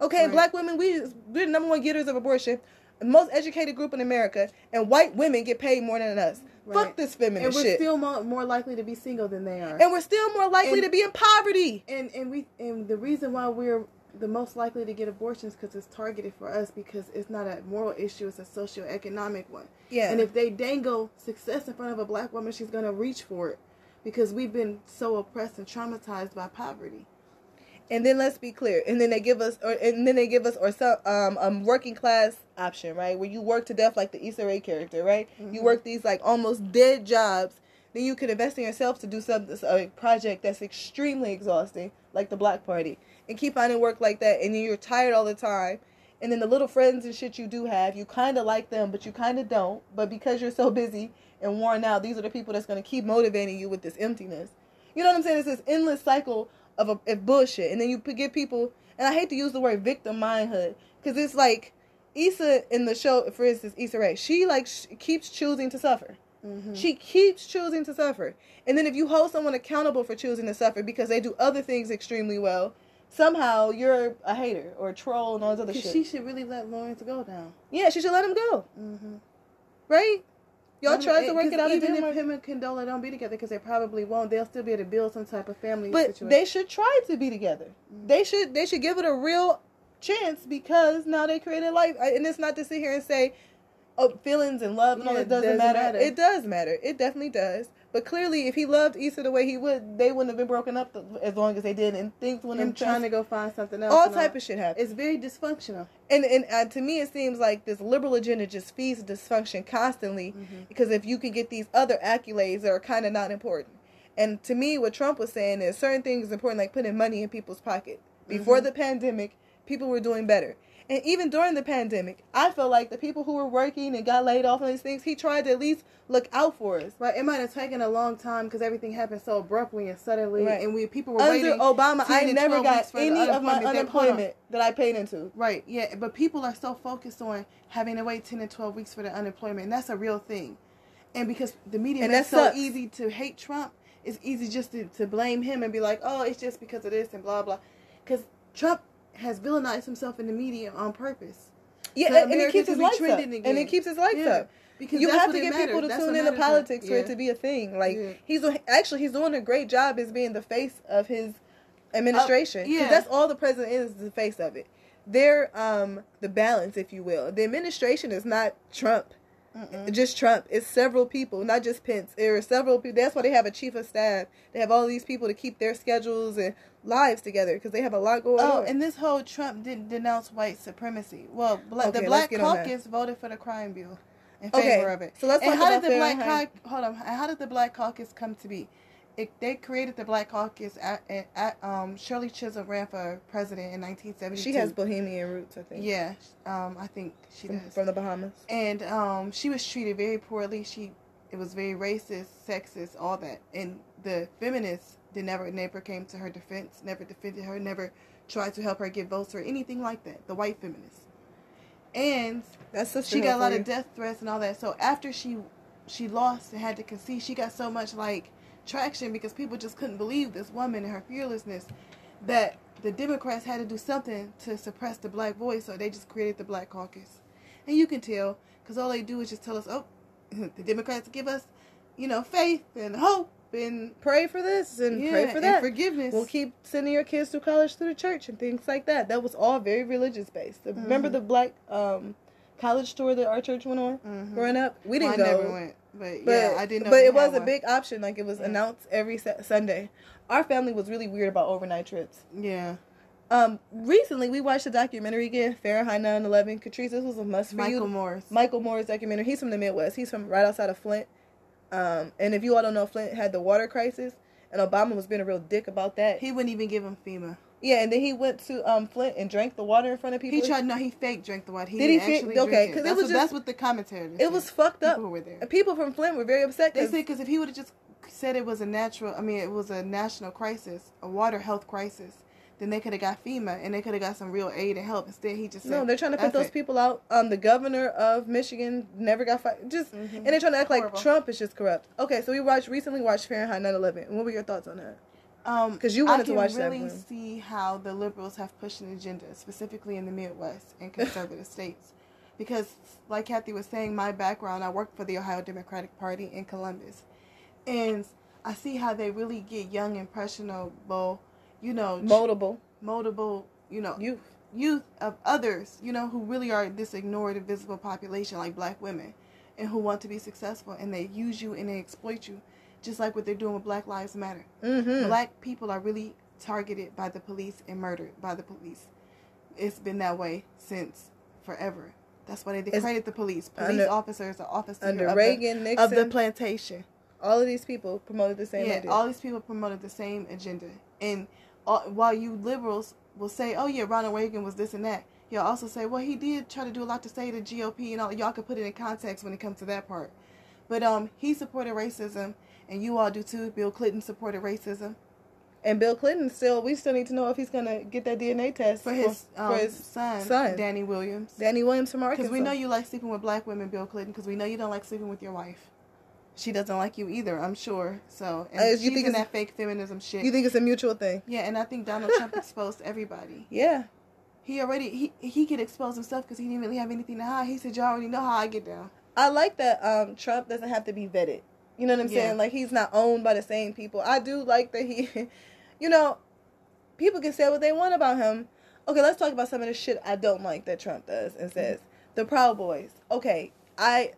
Okay, Right. black women, we we're the number one getters of abortion, the most educated group in America, and white women get paid more than us. Fuck this feminist and we're shit. still more, more likely to be single than they are. and we're still more likely And- to be in poverty. and and we and the reason why we're the most likely to get abortions because it's targeted for us because it's not a moral issue it's a socioeconomic one Yeah. and if they dangle success in front of a black woman she's going to reach for it because we've been so oppressed and traumatized by poverty. And then let's be clear and then they give us or and then they give us or some um um working class option right? Where you work to death like the Issa Rae character right? You work these like almost dead jobs then you can invest in yourself to do some a project that's extremely exhausting like the Black Party and keep finding work like that and then you're tired all the time and then the little friends and shit you do have you kind of like them but you kind of don't but because you're so busy and worn out these are the people that's going to keep motivating you with this emptiness you know what I'm saying? It's this endless cycle of, a, of bullshit, and then you give people. And I hate to use the word victim mindhood because it's like Issa in the show, for instance, Issa Rae. She like sh- keeps choosing to suffer. She keeps choosing to suffer, and then if you hold someone accountable for choosing to suffer because they do other things extremely well, somehow you're a hater or a troll and all this other shit. she should really let lawrence go down yeah, she should let him go, mm-hmm. right? Y'all tried to work it out. Even if him and condola don't be together because they probably won't they'll still be able to build some type of family but situation they should try to be together. Mm-hmm. They should they should give it a real chance because now they created life, and it's not to sit here and say, oh, feelings and love and all that doesn't, doesn't matter. matter. It does matter. It definitely does. But clearly, if he loved Issa the way he would, they wouldn't have been broken up as long as they did, and things wouldn't have trying to go find something else. all and type of shit happened. It's very dysfunctional. And and uh, to me, it seems like this liberal agenda just feeds dysfunction constantly. Mhm. Because if you can get these other accolades that are kind of not important, and to me, what Trump was saying is certain things important, like putting money in people's pocket. Before Mhm. the pandemic, people were doing better, and even during the pandemic, I felt like the people who were working and got laid off on these things, he tried to at least look out for us. Right, it might have taken a long time because everything happened so abruptly and suddenly, Right. and we people were waiting. Under waiting. Obama, I never got weeks for the any of my unemployment. Then, hold on. unemployment that I paid into. Right, yeah, but people are so focused on having to wait ten and twelve weeks for the unemployment, and that's a real thing. And because the media And makes so sucks. easy to hate Trump, it's easy just to, to blame him and be like, oh, it's just because of this and blah blah. Because Trump has villainized himself in the media on purpose. Yeah, So and, and it keeps his lights up. And it keeps his lights Yeah, up. Because you have to get matters. people to That's tune into politics for it to be a thing. Like Yeah. he's actually he's doing a great job as being the face of his administration. 'Cause yeah. that's all the president is, the face of it. They're um the balance, if you will. The administration is not Trump. Mm-mm. Just Trump. It's several people, not just Pence. There are several people. That's why they have a chief of staff. They have all these people to keep their schedules and lives together because they have a lot going Oh, on. Oh, and this whole Trump didn't denounce white supremacy. Well, bla- Okay, the Black get on that. Caucus voted for the crime bill in Okay, favor of it. so let's and talk how about did the Black Fahrenheit. Cau- hold on? How did the Black Caucus come to be? It, they created the Black Caucus at, at, at um, Shirley Chisholm ran for president in 1972. she has Bahamian roots, I think. yeah, um, I think she from, does. from the Bahamas. and um, she was treated very poorly. She it was very racist, sexist, all that. And the feminists did never never came to her defense, never defended her, never tried to help her get votes or anything like that. The white feminists. And That's she got a lot of death threats and all that. So after she she lost and had to concede, she got so much like traction because people just couldn't believe this woman and her fearlessness that the Democrats had to do something to suppress the black voice, so they just created the Black Caucus. And you can tell because all they do is just tell us, oh, the Democrats give us, you know, faith and hope and Pray for this and yeah, pray for that. forgiveness. We'll keep sending your kids to college through the church and things like that. That was all very religious based. Remember Mhm. the black um, college tour that our church went on Mhm. growing up? We didn't I go. But, But, yeah, I didn't know. but it was had a big option. Like it was Yeah. announced every Sa- Sunday. Our family was really weird about overnight trips. Yeah, Um, recently we watched a documentary again, Fahrenheit 9/11. Katrice, this was a must for Michael you. Moore's. Michael Moore's documentary. He's from the Midwest. He's from right outside of Flint. Um, and if you all don't know, Flint had the water crisis, and Obama was being a real dick about that. He wouldn't even give him FEMA. Yeah, and then he went to um Flint and drank the water in front of people. He tried. No, he fake drank the water. He Did he fake- okay, drink 'cause it That's was what, just- that's what the commentary. It was fucked up. People were there. People from Flint were very upset They said because if he would have just said it was a natural, I mean, it was a national crisis, a water health crisis, then they could have got FEMA and they could have got some real aid and help. Instead, he just said, no, they're trying to put those it." people out. Um, the governor of Michigan never got fired. Just Mhm. and they're trying to act like Trump is just corrupt. Okay, so we watched recently watched Fahrenheit 9/11. What were your thoughts on that? Um, 'Cause you wanted I to can watch that really one. see how the liberals have pushed an agenda, specifically in the Midwest and conservative states. Because, like Kathy was saying, my background, I worked for the Ohio Democratic Party in Columbus. And I see how they really get young, impressionable, you know, Moldable moldable, you know, youth. youth of others, you know, who really are this ignored, invisible population like black women and who want to be successful and they use you and they exploit you, just like what they're doing with Black Lives Matter. Mm-hmm. Black people are really targeted by the police and murdered by the police. It's been that way since forever. That's why they discredit the police. Police under- officers are officers Under of, Reagan, the, Nixon, of the plantation. all of these people promoted the same yeah, idea. all these people promoted the same agenda. And uh, while you liberals will say, "Oh yeah, Ronald Reagan was this and that," you'll also say, "Well, he did try to do a lot to say the GOP and all." Y'all can put it in context when it comes to that part. But um, he supported racism, and you all do too. Bill Clinton supported racism and Bill Clinton still, we still need to know if he's gonna get that DNA test for his um, for his son, son. Danney Williams. Danney Williams from Arkansas. Because we know you like sleeping with black women, Bill Clinton. Because we know you don't like sleeping with your wife. She doesn't like you either, I'm sure. So, and Uh, you think in that fake feminism shit. You think it's a mutual thing? yeah, and I think Donald Trump exposed everybody. Yeah. He already he he could expose himself because he didn't really have anything to hide. He said, "Y'all already know how I get down." I like that um, Trump doesn't have to be vetted. You know what I'm Yeah. saying? Like he's not owned by the same people. I do like that he, you know, people can say what they want about him. Okay, let's talk about some of the shit I don't like that Trump does and says. Mm-hmm. The Proud Boys. Okay, I,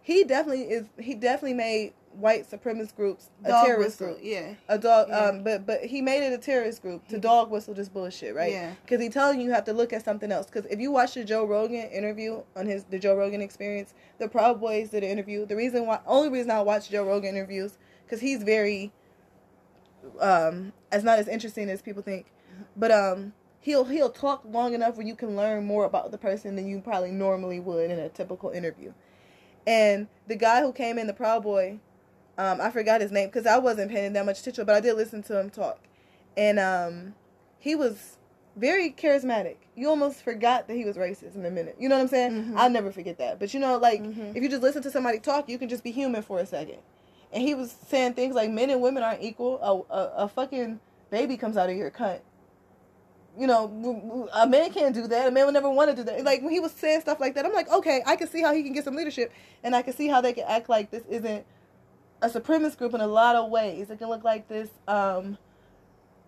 he definitely is. He definitely made white supremacist groups a Dog terrorist whistle, group. Yeah. A dog, Yeah. um, but but he made it a terrorist group to dog whistle this bullshit, right? Yeah. Because he telling you you have to look at something else. Because if you watch the Joe Rogan interview on his the Joe Rogan Experience, the Proud Boys did an interview. The reason why, only reason I watch Joe Rogan interviews, because he's very, um, as not as interesting as people think, but um, he'll he'll talk long enough where you can learn more about the person than you probably normally would in a typical interview. And the guy who came in, the Proud Boy, um, I forgot his name because I wasn't paying that much attention, but I did listen to him talk, and um, he was very charismatic. You almost forgot that he was racist in a minute. You know what I'm saying? Mhm. I'll never forget that. But you know, like Mhm. if you just listen to somebody talk, you can just be human for a second. And he was saying things like men and women aren't equal. A, a, a fucking baby comes out of your cunt. You know, a man can't do that. A man would never want to do that. Like when he was saying stuff like that, I'm like, okay, I can see how he can get some leadership, and I can see how they can act like this isn't a supremacist group in a lot of ways. It can look like this um,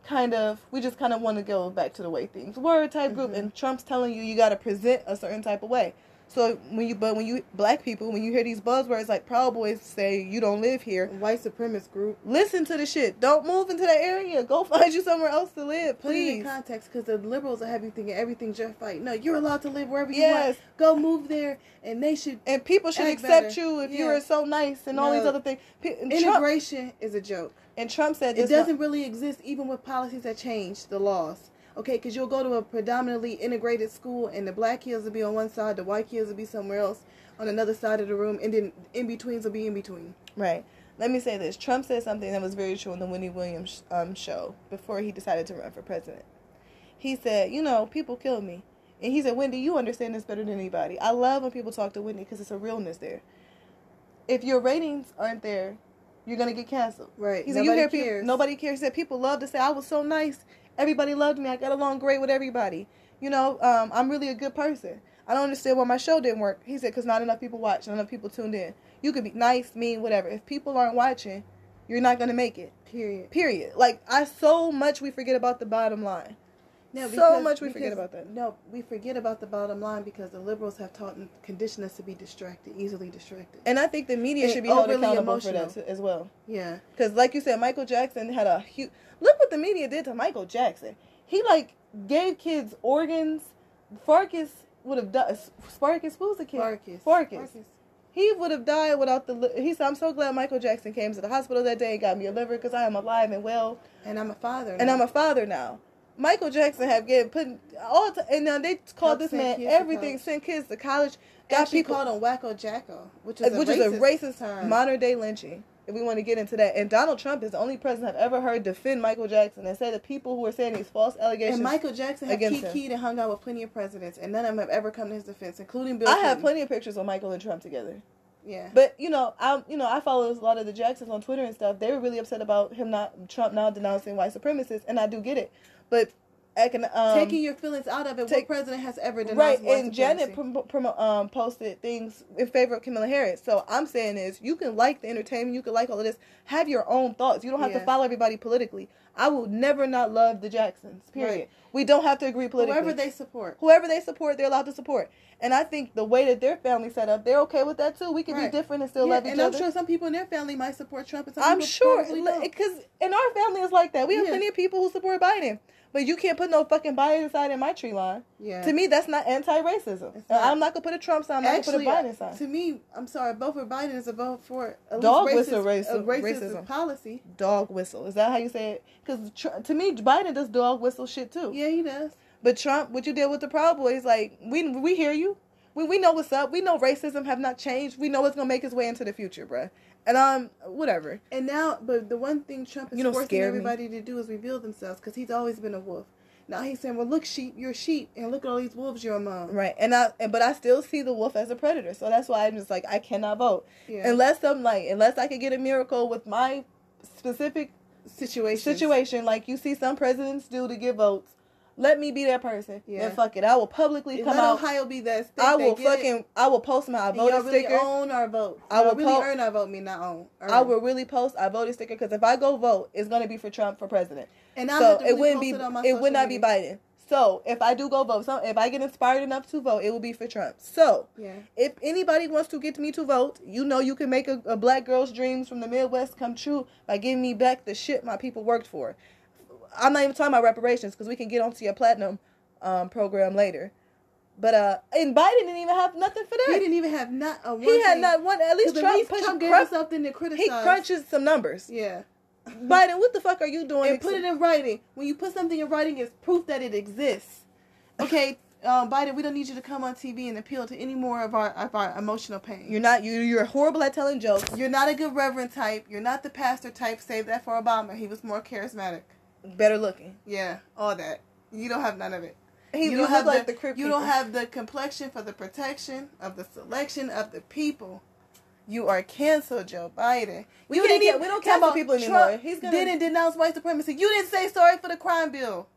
kind of we just kind of want to go back to the way things were type group, Mhm. and Trump's telling you you got to present a certain type of way. So when you but when you black people when you hear these buzzwords like Proud Boys say you don't live here, White supremacist group. listen to the shit. Don't move into that area. Go find you somewhere else to live, Put it in please. context because the liberals are having thinking everything's your fight. No, you're allowed to live wherever you want. Go move there, and they should. And people should accept better. you if Yeah. you are so nice and all these other things. And Trump, Integration is a joke. and Trump said It doesn't really exist even with policies that change the laws. Okay, because you'll go to a predominantly integrated school and the black kids will be on one side, the white kids will be somewhere else on another side of the room, and then in betweens will be in between. Right. Let me say this. Trump said something that was very true on the Wendy Williams um, show before he decided to run for president. He said, you know, people kill me. And he said, Wendy, you understand this better than anybody. I love when people talk to Wendy because it's a realness there. If your ratings aren't there, you're going to get canceled. Right. He said, Nobody you hear cares. people, nobody cares. He said, people love to say, I was so nice. Everybody loved me. I got along great with everybody. You know, um, I'm really a good person. I don't understand why my show didn't work. He said, because not enough people watched, not enough people tuned in. You could be nice, mean, whatever. If people aren't watching, you're not going to make it. Period. Period. Like, I so much we forget about the bottom line. No, So much we forget about that. No, we forget about the bottom line because the liberals have taught and conditioned us to be distracted, easily distracted. And I think the media And should be held accountable for that as well. Yeah. Because, like you said, Michael Jackson had a huge. Look what the media did to Michael Jackson. He like gave kids organs. Farkas would have died. Sparkus, who's the kid? Farkas. Farkas. He would have died without the. li- He said, "I'm so glad Michael Jackson came to the hospital that day and got me a liver because I am alive and well, And I'm a father. and I'm a father now." Michael Jackson have given put all t- and now they called this man everything. Sent kids to college. Got Actually people called him Wacko Jacko, which is uh, a which racist is a racist term. modern day lynching. If we want to get into that, and Donald Trump is the only president I've ever heard defend Michael Jackson and say the people who are saying these false allegations. And Michael Jackson had key and hung out with plenty of presidents, and none of them have ever come to his defense, including Bill. I have plenty of pictures of Michael and Trump together. Yeah. But you know, I you know I follow a lot of the Jacksons on Twitter and stuff. They were really upset about him not Trump now denouncing white supremacists, and I do get it. But I can um, Taking your feelings out of it, take- what president has ever denounced right, and Janet prom- prom- um, posted things in favor of Kamala Harris. So I'm saying is, you can like the entertainment, you can like all of this, have your own thoughts. You don't have to follow everybody politically. I will never not love the Jacksons. Period. Right. We don't have to agree politically. Whoever they support. whoever they support, they're allowed to support. And I think the way that their family set up, they're okay with that too. We can Right. be different and still Yeah, love each other. and I'm sure some people in their family might support Trump, and some I'm sure because in our family it's like that. We have Yeah. plenty of people who support Biden, but you can't put no fucking Biden sign in my tree line. Yeah. To me, that's not anti-racism. Not. I'm not gonna put a Trump sign. I'm not Actually, gonna put a Biden sign. to me, I'm sorry, vote for Biden is a vote for at Dog whistle racist, racism- a racist racism. policy. Dog whistle. Is that how you say it? Because tr- to me, Biden does dog whistle shit too. Yeah, he does. But Trump, what you did with the Proud Boys, like we we hear you. We we know what's up. We know racism have not changed. We know it's gonna make its way into the future, bruh. And um, whatever. And now, but the one thing Trump is You forcing scare me. everybody to do is reveal themselves because he's always been a wolf. Now he's saying, "Well, look, sheep, you're sheep, and look at all these wolves you're among." Right. And I and- but I still see the wolf as a predator. So that's why I'm just like I cannot vote Yeah. unless I'm like unless I could get a miracle with my specific situation. situation like you see some presidents do to get votes. Let me be that person. Yeah. And fuck it. I will publicly come Let out. Ohio be that state. I will get it, fucking I will post my I and y'all voted really sticker. own our vote. I will really po- earn our vote. Me not own. I will really post I voted sticker because if I go vote, it's gonna be for Trump for president. And I so to it wouldn't be it, it would not be. Biden. So if I do go vote, so if I get inspired enough to vote, it will be for Trump. So Yeah. if anybody wants to get me to vote, you know you can make a, a black girl's dreams from the Midwest come true by giving me back the shit my people worked for. I'm not even talking about reparations because we can get onto your platinum um, program later. But uh, and Biden didn't even have nothing for that. He didn't even have not a one. He had thing. not one. At least Trump, at least Trump gave crunch- something to criticize. he crunches some numbers. Yeah. Biden, what the fuck are you doing? and put it in writing. When you put something in writing, it's proof that it exists. Okay, um, Biden, we don't need you to come on TV and appeal to any more of our of our emotional pain. You're not. You. You're horrible at telling jokes. You're not a good reverend type. You're not the pastor type. Save that for Obama. He was more charismatic. Better looking. Yeah, all that. You don't have none of it. He, you you don't have like the, the Crip You don't have the complexion for the protection of the selection of the people. You are canceled, Joe Biden. We you didn't even we don't talk cancel about people anymore. Trump He's gonna- didn't denounce white supremacy. You didn't say sorry for the crime bill.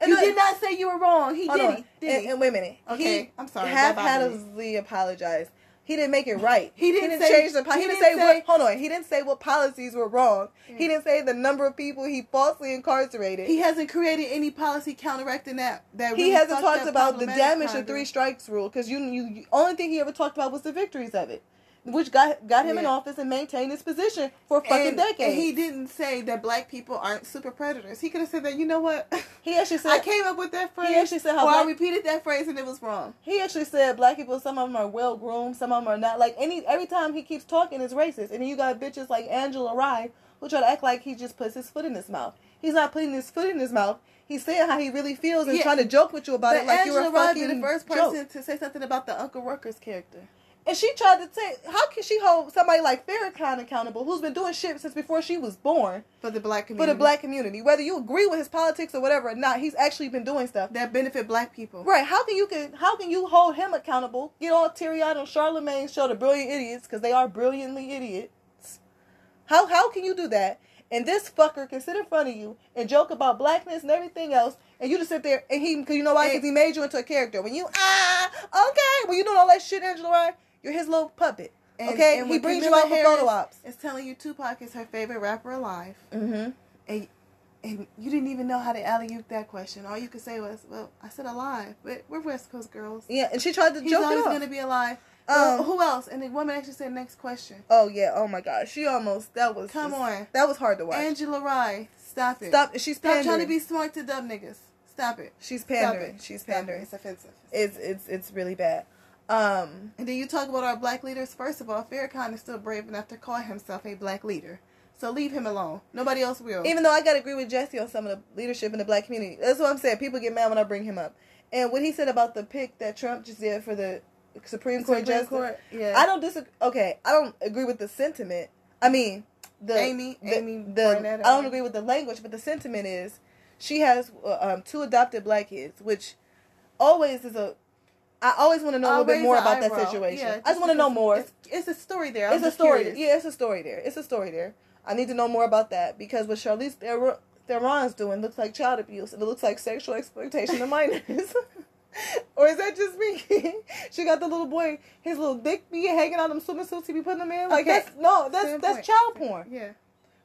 And you did not say you were wrong. He Hold did. on. He? Did and, and wait a minute. Okay, He I'm sorry. Bothered apologized. He didn't make it right. He didn't say- change the. He, he didn't, didn't say, say- what. Hold on. He didn't say what policies were wrong. Yeah. He didn't say the number of people he falsely incarcerated. He hasn't created any policy counteracting that. That He hasn't talked about the damage of three strikes rule because you, you you only thing he ever talked about was the victories of it, which got got him in office and maintained his position for fucking and, decades. and he didn't say that black people aren't super predators. He could have said that. You know what? He actually said I came up with that phrase. He actually said how or I repeated that phrase and it was wrong. He actually said black people, some of them are well groomed, some of them are not. Like any every time he keeps talking is racist, and then you got bitches like Angela Rye who try to act like he just puts his foot in his mouth. He's not putting his foot in his mouth. He's saying how he really feels and Yeah. trying to joke with you about But it like Angela you're a Rye fucking be the first joke. person to say something about the Uncle Ruckus character. And she tried to say, how can she hold somebody like Farrakhan accountable, who's been doing shit since before she was born For the black community? for the black community, whether you agree with his politics or whatever or not, he's actually been doing stuff. that benefit black people. Right? How can you can how can you hold him accountable? Get all teary eyed on Charlemagne's show, the brilliant idiots, because they are brilliantly idiots. How how can you do that? And this fucker can sit in front of you and joke about blackness and everything else, and you just sit there and he, because you know why? Because he made you into a character. When you ah okay, when you doing all that shit, Angela Rye, you're his little puppet. And- okay, and he brings you out for photo ops. It's telling you Tupac is her favorite rapper alive, Mm-hmm. and and you didn't even know how to alley oop that question. All you could say was, "Well, I said alive, but we're West Coast girls. Yeah, and she tried to He's joke always it off. gonna be alive." Um, who else? And the woman actually said, "Next question." Oh yeah, oh my gosh, she almost that was Come just- on. that was hard to watch. Angela Rye, stop it. Stop, she's Stop pandering. trying to be smart to dumb niggas. Stop it. She's pandering. it. She's Stop it. pandering. It's offensive. It's it's it's really bad. Um, And then you talk about our black leaders. First of all, Farrakhan is still brave enough to call himself a black leader. So leave him alone. Nobody else will. even though I gotta agree with Jesse on some of the leadership in the black community, that's what I'm saying. People get mad when I bring him up. And what he said about the pick that Trump just did for the Supreme Court Supreme justice, Court, yeah. I don't disagree. Okay, I don't agree with the sentiment. I mean, the Amy- the, Amy the Barrett, I don't agree with the language, but the sentiment is she has uh, um, two adopted black kids, which always is a. I always want to know a little bit more about that situation. Yeah, I just want to know more. It's, it's a story there. I'm it's a story. curious. Yeah, it's a story there. It's a story there. I need to know more about that because what Charlize Theron- Theron's doing looks like child abuse and it looks like sexual exploitation of minors. or is that just me? she got the little boy, his little dick be hanging out them swimming suits he be putting them in. Like Okay. that's no, that's Standpoint. that's child porn. Yeah.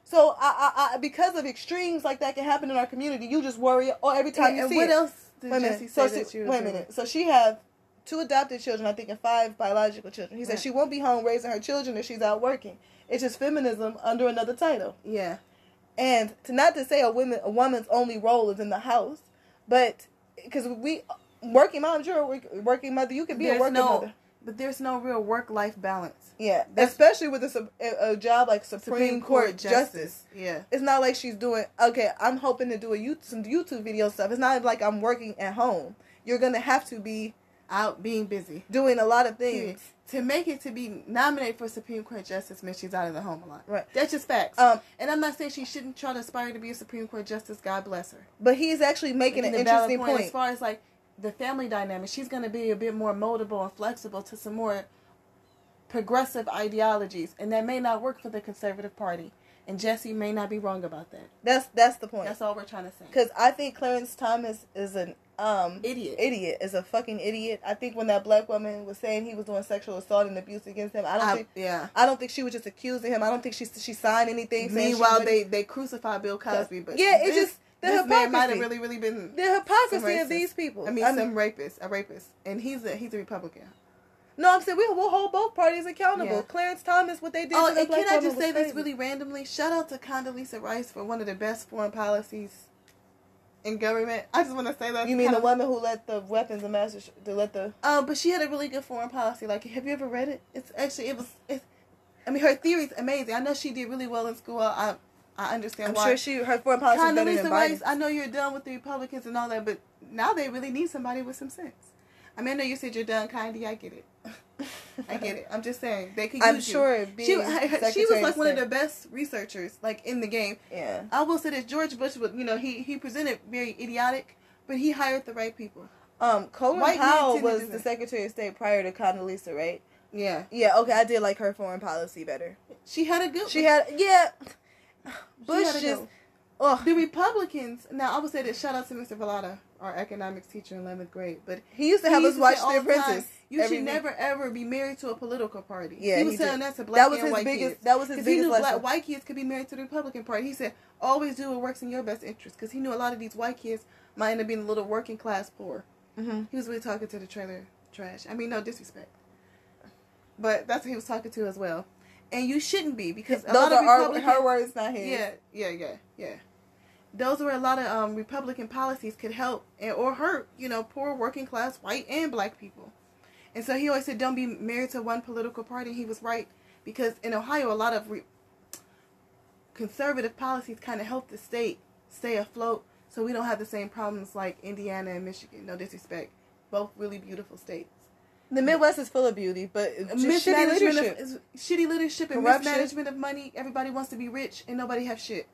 So I, I, I because of extremes like that can happen in our community, you just worry oh every time And, you and see what it. else did Wait Jesse minute. say So that she, you wait a minute. So she have two adopted children, I think, and five biological children. He said Right. she won't be home raising her children if she's out working. It's just feminism under another title. Yeah. And to not to say a woman a woman's only role is in the house, but because we working moms, you're a working mother. You can be a working no, mother. but there's no real work life balance. Yeah, That's- especially with a, a, job like Supreme, Court, Justice. Yeah. It's not like she's doing okay. I'm hoping to do a YouTube, some YouTube video stuff. It's not like I'm working at home. You're gonna have to be Out being busy. doing a lot of things. To make it to be nominated for Supreme Court Justice means she's out of the home a lot. Right. That's just facts. Um, and I'm not saying she shouldn't try to aspire to be a Supreme Court Justice. God bless her. but he's actually making an Making a valid interesting point. As far as like the family dynamic, she's going to be a bit more moldable and flexible to some more progressive ideologies, and that may not work for the Conservative Party. And Jesse may not be wrong about that. That's that's the point. That's all we're trying to say. Because I think Clarence Thomas is an um Idiot. Idiot is a fucking idiot. I think when that black woman was saying he was doing sexual assault and abuse against him, I don't I- think yeah. I don't think she was just accusing him. I don't think she she signed anything. Meanwhile, they they crucify Bill Cosby, but yeah, it's just The this man might have hypocrisy. really, really been The hypocrisy of these people. I mean, some rapist, a rapist, and he's a he's a Republican. no, I'm saying we will hold both parties accountable. Yeah. Clarence Thomas, what they did Oh, and can I just say this really randomly? Shout out to Condoleezza Rice for one of the best foreign policies in government. I just want to say that. You mean the of- woman who let the weapons of mass to let the Um, but she had a really good foreign policy. Like, have you ever read it? It's actually it was. It's, I mean, her theory's amazing. I know she did really well in school. I I understand I'm why. sure she her foreign policy is better than Biden's. Rice, I know you're done with the Republicans and all that, but now they really need somebody with some sense. I mean, I know you said you're done, Condi. I get it. I get it. I'm just saying they could use I'm you. sure She, being she was like one of the best researchers, like in the game. Yeah. I will say this: George Bush, was, you know, he he presented very idiotic, but he hired the right people. Um, Colin White Powell was the. Secretary of State prior to Condoleezza, right? Yeah, Yeah. Okay, I did like her foreign policy better. she had a good. She had yeah. Bush just oh the Republicans. Now I would say that shout out to Mr. Velada, our economics teacher in eleventh grade, but he used to have us used watch The time, Apprentice. You should week. never ever be married to a political party. Yeah, he was he telling did. that to black That was his biggest. kids. That was his Because he knew lesson. black white kids could be married to the Republican Party. He said, always do what works in your best interest. Because he knew a lot of these white kids might end up being a little working class poor. hmm He was really talking to the trailer trash. I mean, no disrespect. But that's what he was talking to as well. And you shouldn't be because a Those lot of our, her words, not his. yeah, yeah, yeah, yeah. Those were a lot of um, Republican policies could help and, or hurt, you know, poor working class white and black people. And so he always said, "Don't be married to one political party." He was right because in Ohio, a lot of re- conservative policies kind of help the state stay afloat, so we don't have the same problems like Indiana and Michigan. No disrespect, both really beautiful states. The Midwest is full of beauty, but shitty leadership. of is- shitty leadership and Corruption. mismanagement of money. Everybody wants to be rich and nobody have shit.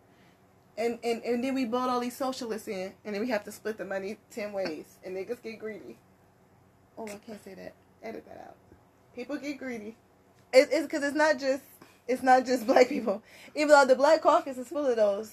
And, and and then we vote all these socialists in, and then we have to split the money ten ways, and niggas get greedy. Oh, I can't say that. Edit that out. People get greedy. It, it's because it's not just it's not just black people. Even though the Black Caucus is full of those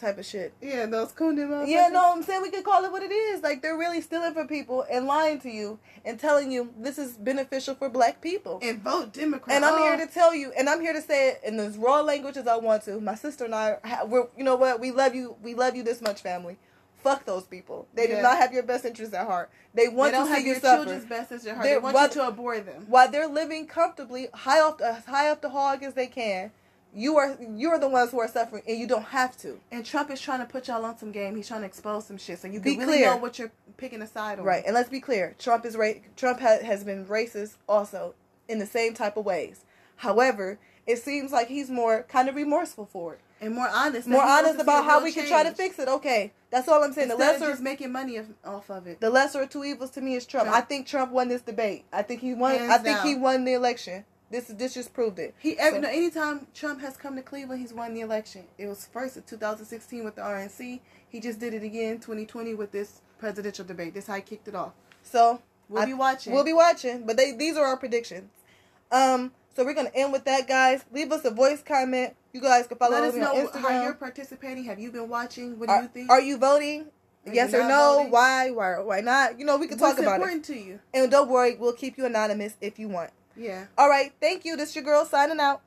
type of shit. Yeah, those Kunde motherfuckers. Yeah, no, I'm saying we could call it what it is. Like they're really stealing from people and lying to you and telling you this is beneficial for black people. And vote Democrat. And I'm Oh, here to tell you, and I'm here to say it in as raw language as I want to. My sister and I, we're, you know what? We love you. We love you this much, family. Fuck those people. They do not have your best interests at heart. They They want don't to have see you your suffer. children's best interest at heart. They're- They want what- you to abhor them. While they're living comfortably, high off the high off the hog as they can, you are you're the ones who are suffering, and you don't have to. And Trump is trying to put y'all on some game. He's trying to expose some shit, so you Be can really clear. know what you're picking a side on. Right, and let's be clear: Trump is ra- Trump ha- has been racist also in the same type of ways. However, it seems like he's more kind of remorseful for it, And more honest. more honest about how we can try to fix it. Okay, that's all I'm saying. The Instead of lesser, is making money of, off of it. the lesser of two evils to me is Trump. Trump. I think Trump won this debate. I think he won. Hands I think he won the election. This this just proved it. He every, So- no, anytime Trump has come to Cleveland, he's won the election. It was first in 2016 with the RNC. He just did it again 2020 with this presidential debate. This how he kicked it off. So We'll I- be watching. We'll be watching, but they these are our predictions. Um, so we're gonna end with that, guys. Leave us a voice comment. You guys can follow us. Let us me on know Instagram. how you're participating. Have you been watching? What do are, you think? are you voting? Are yes you or no? voting? Why? Why? Why not? You know, we can What's talk about it. What's important to you? And don't worry, we'll keep you anonymous if you want. Yeah. All right, thank you. This your girl signing out.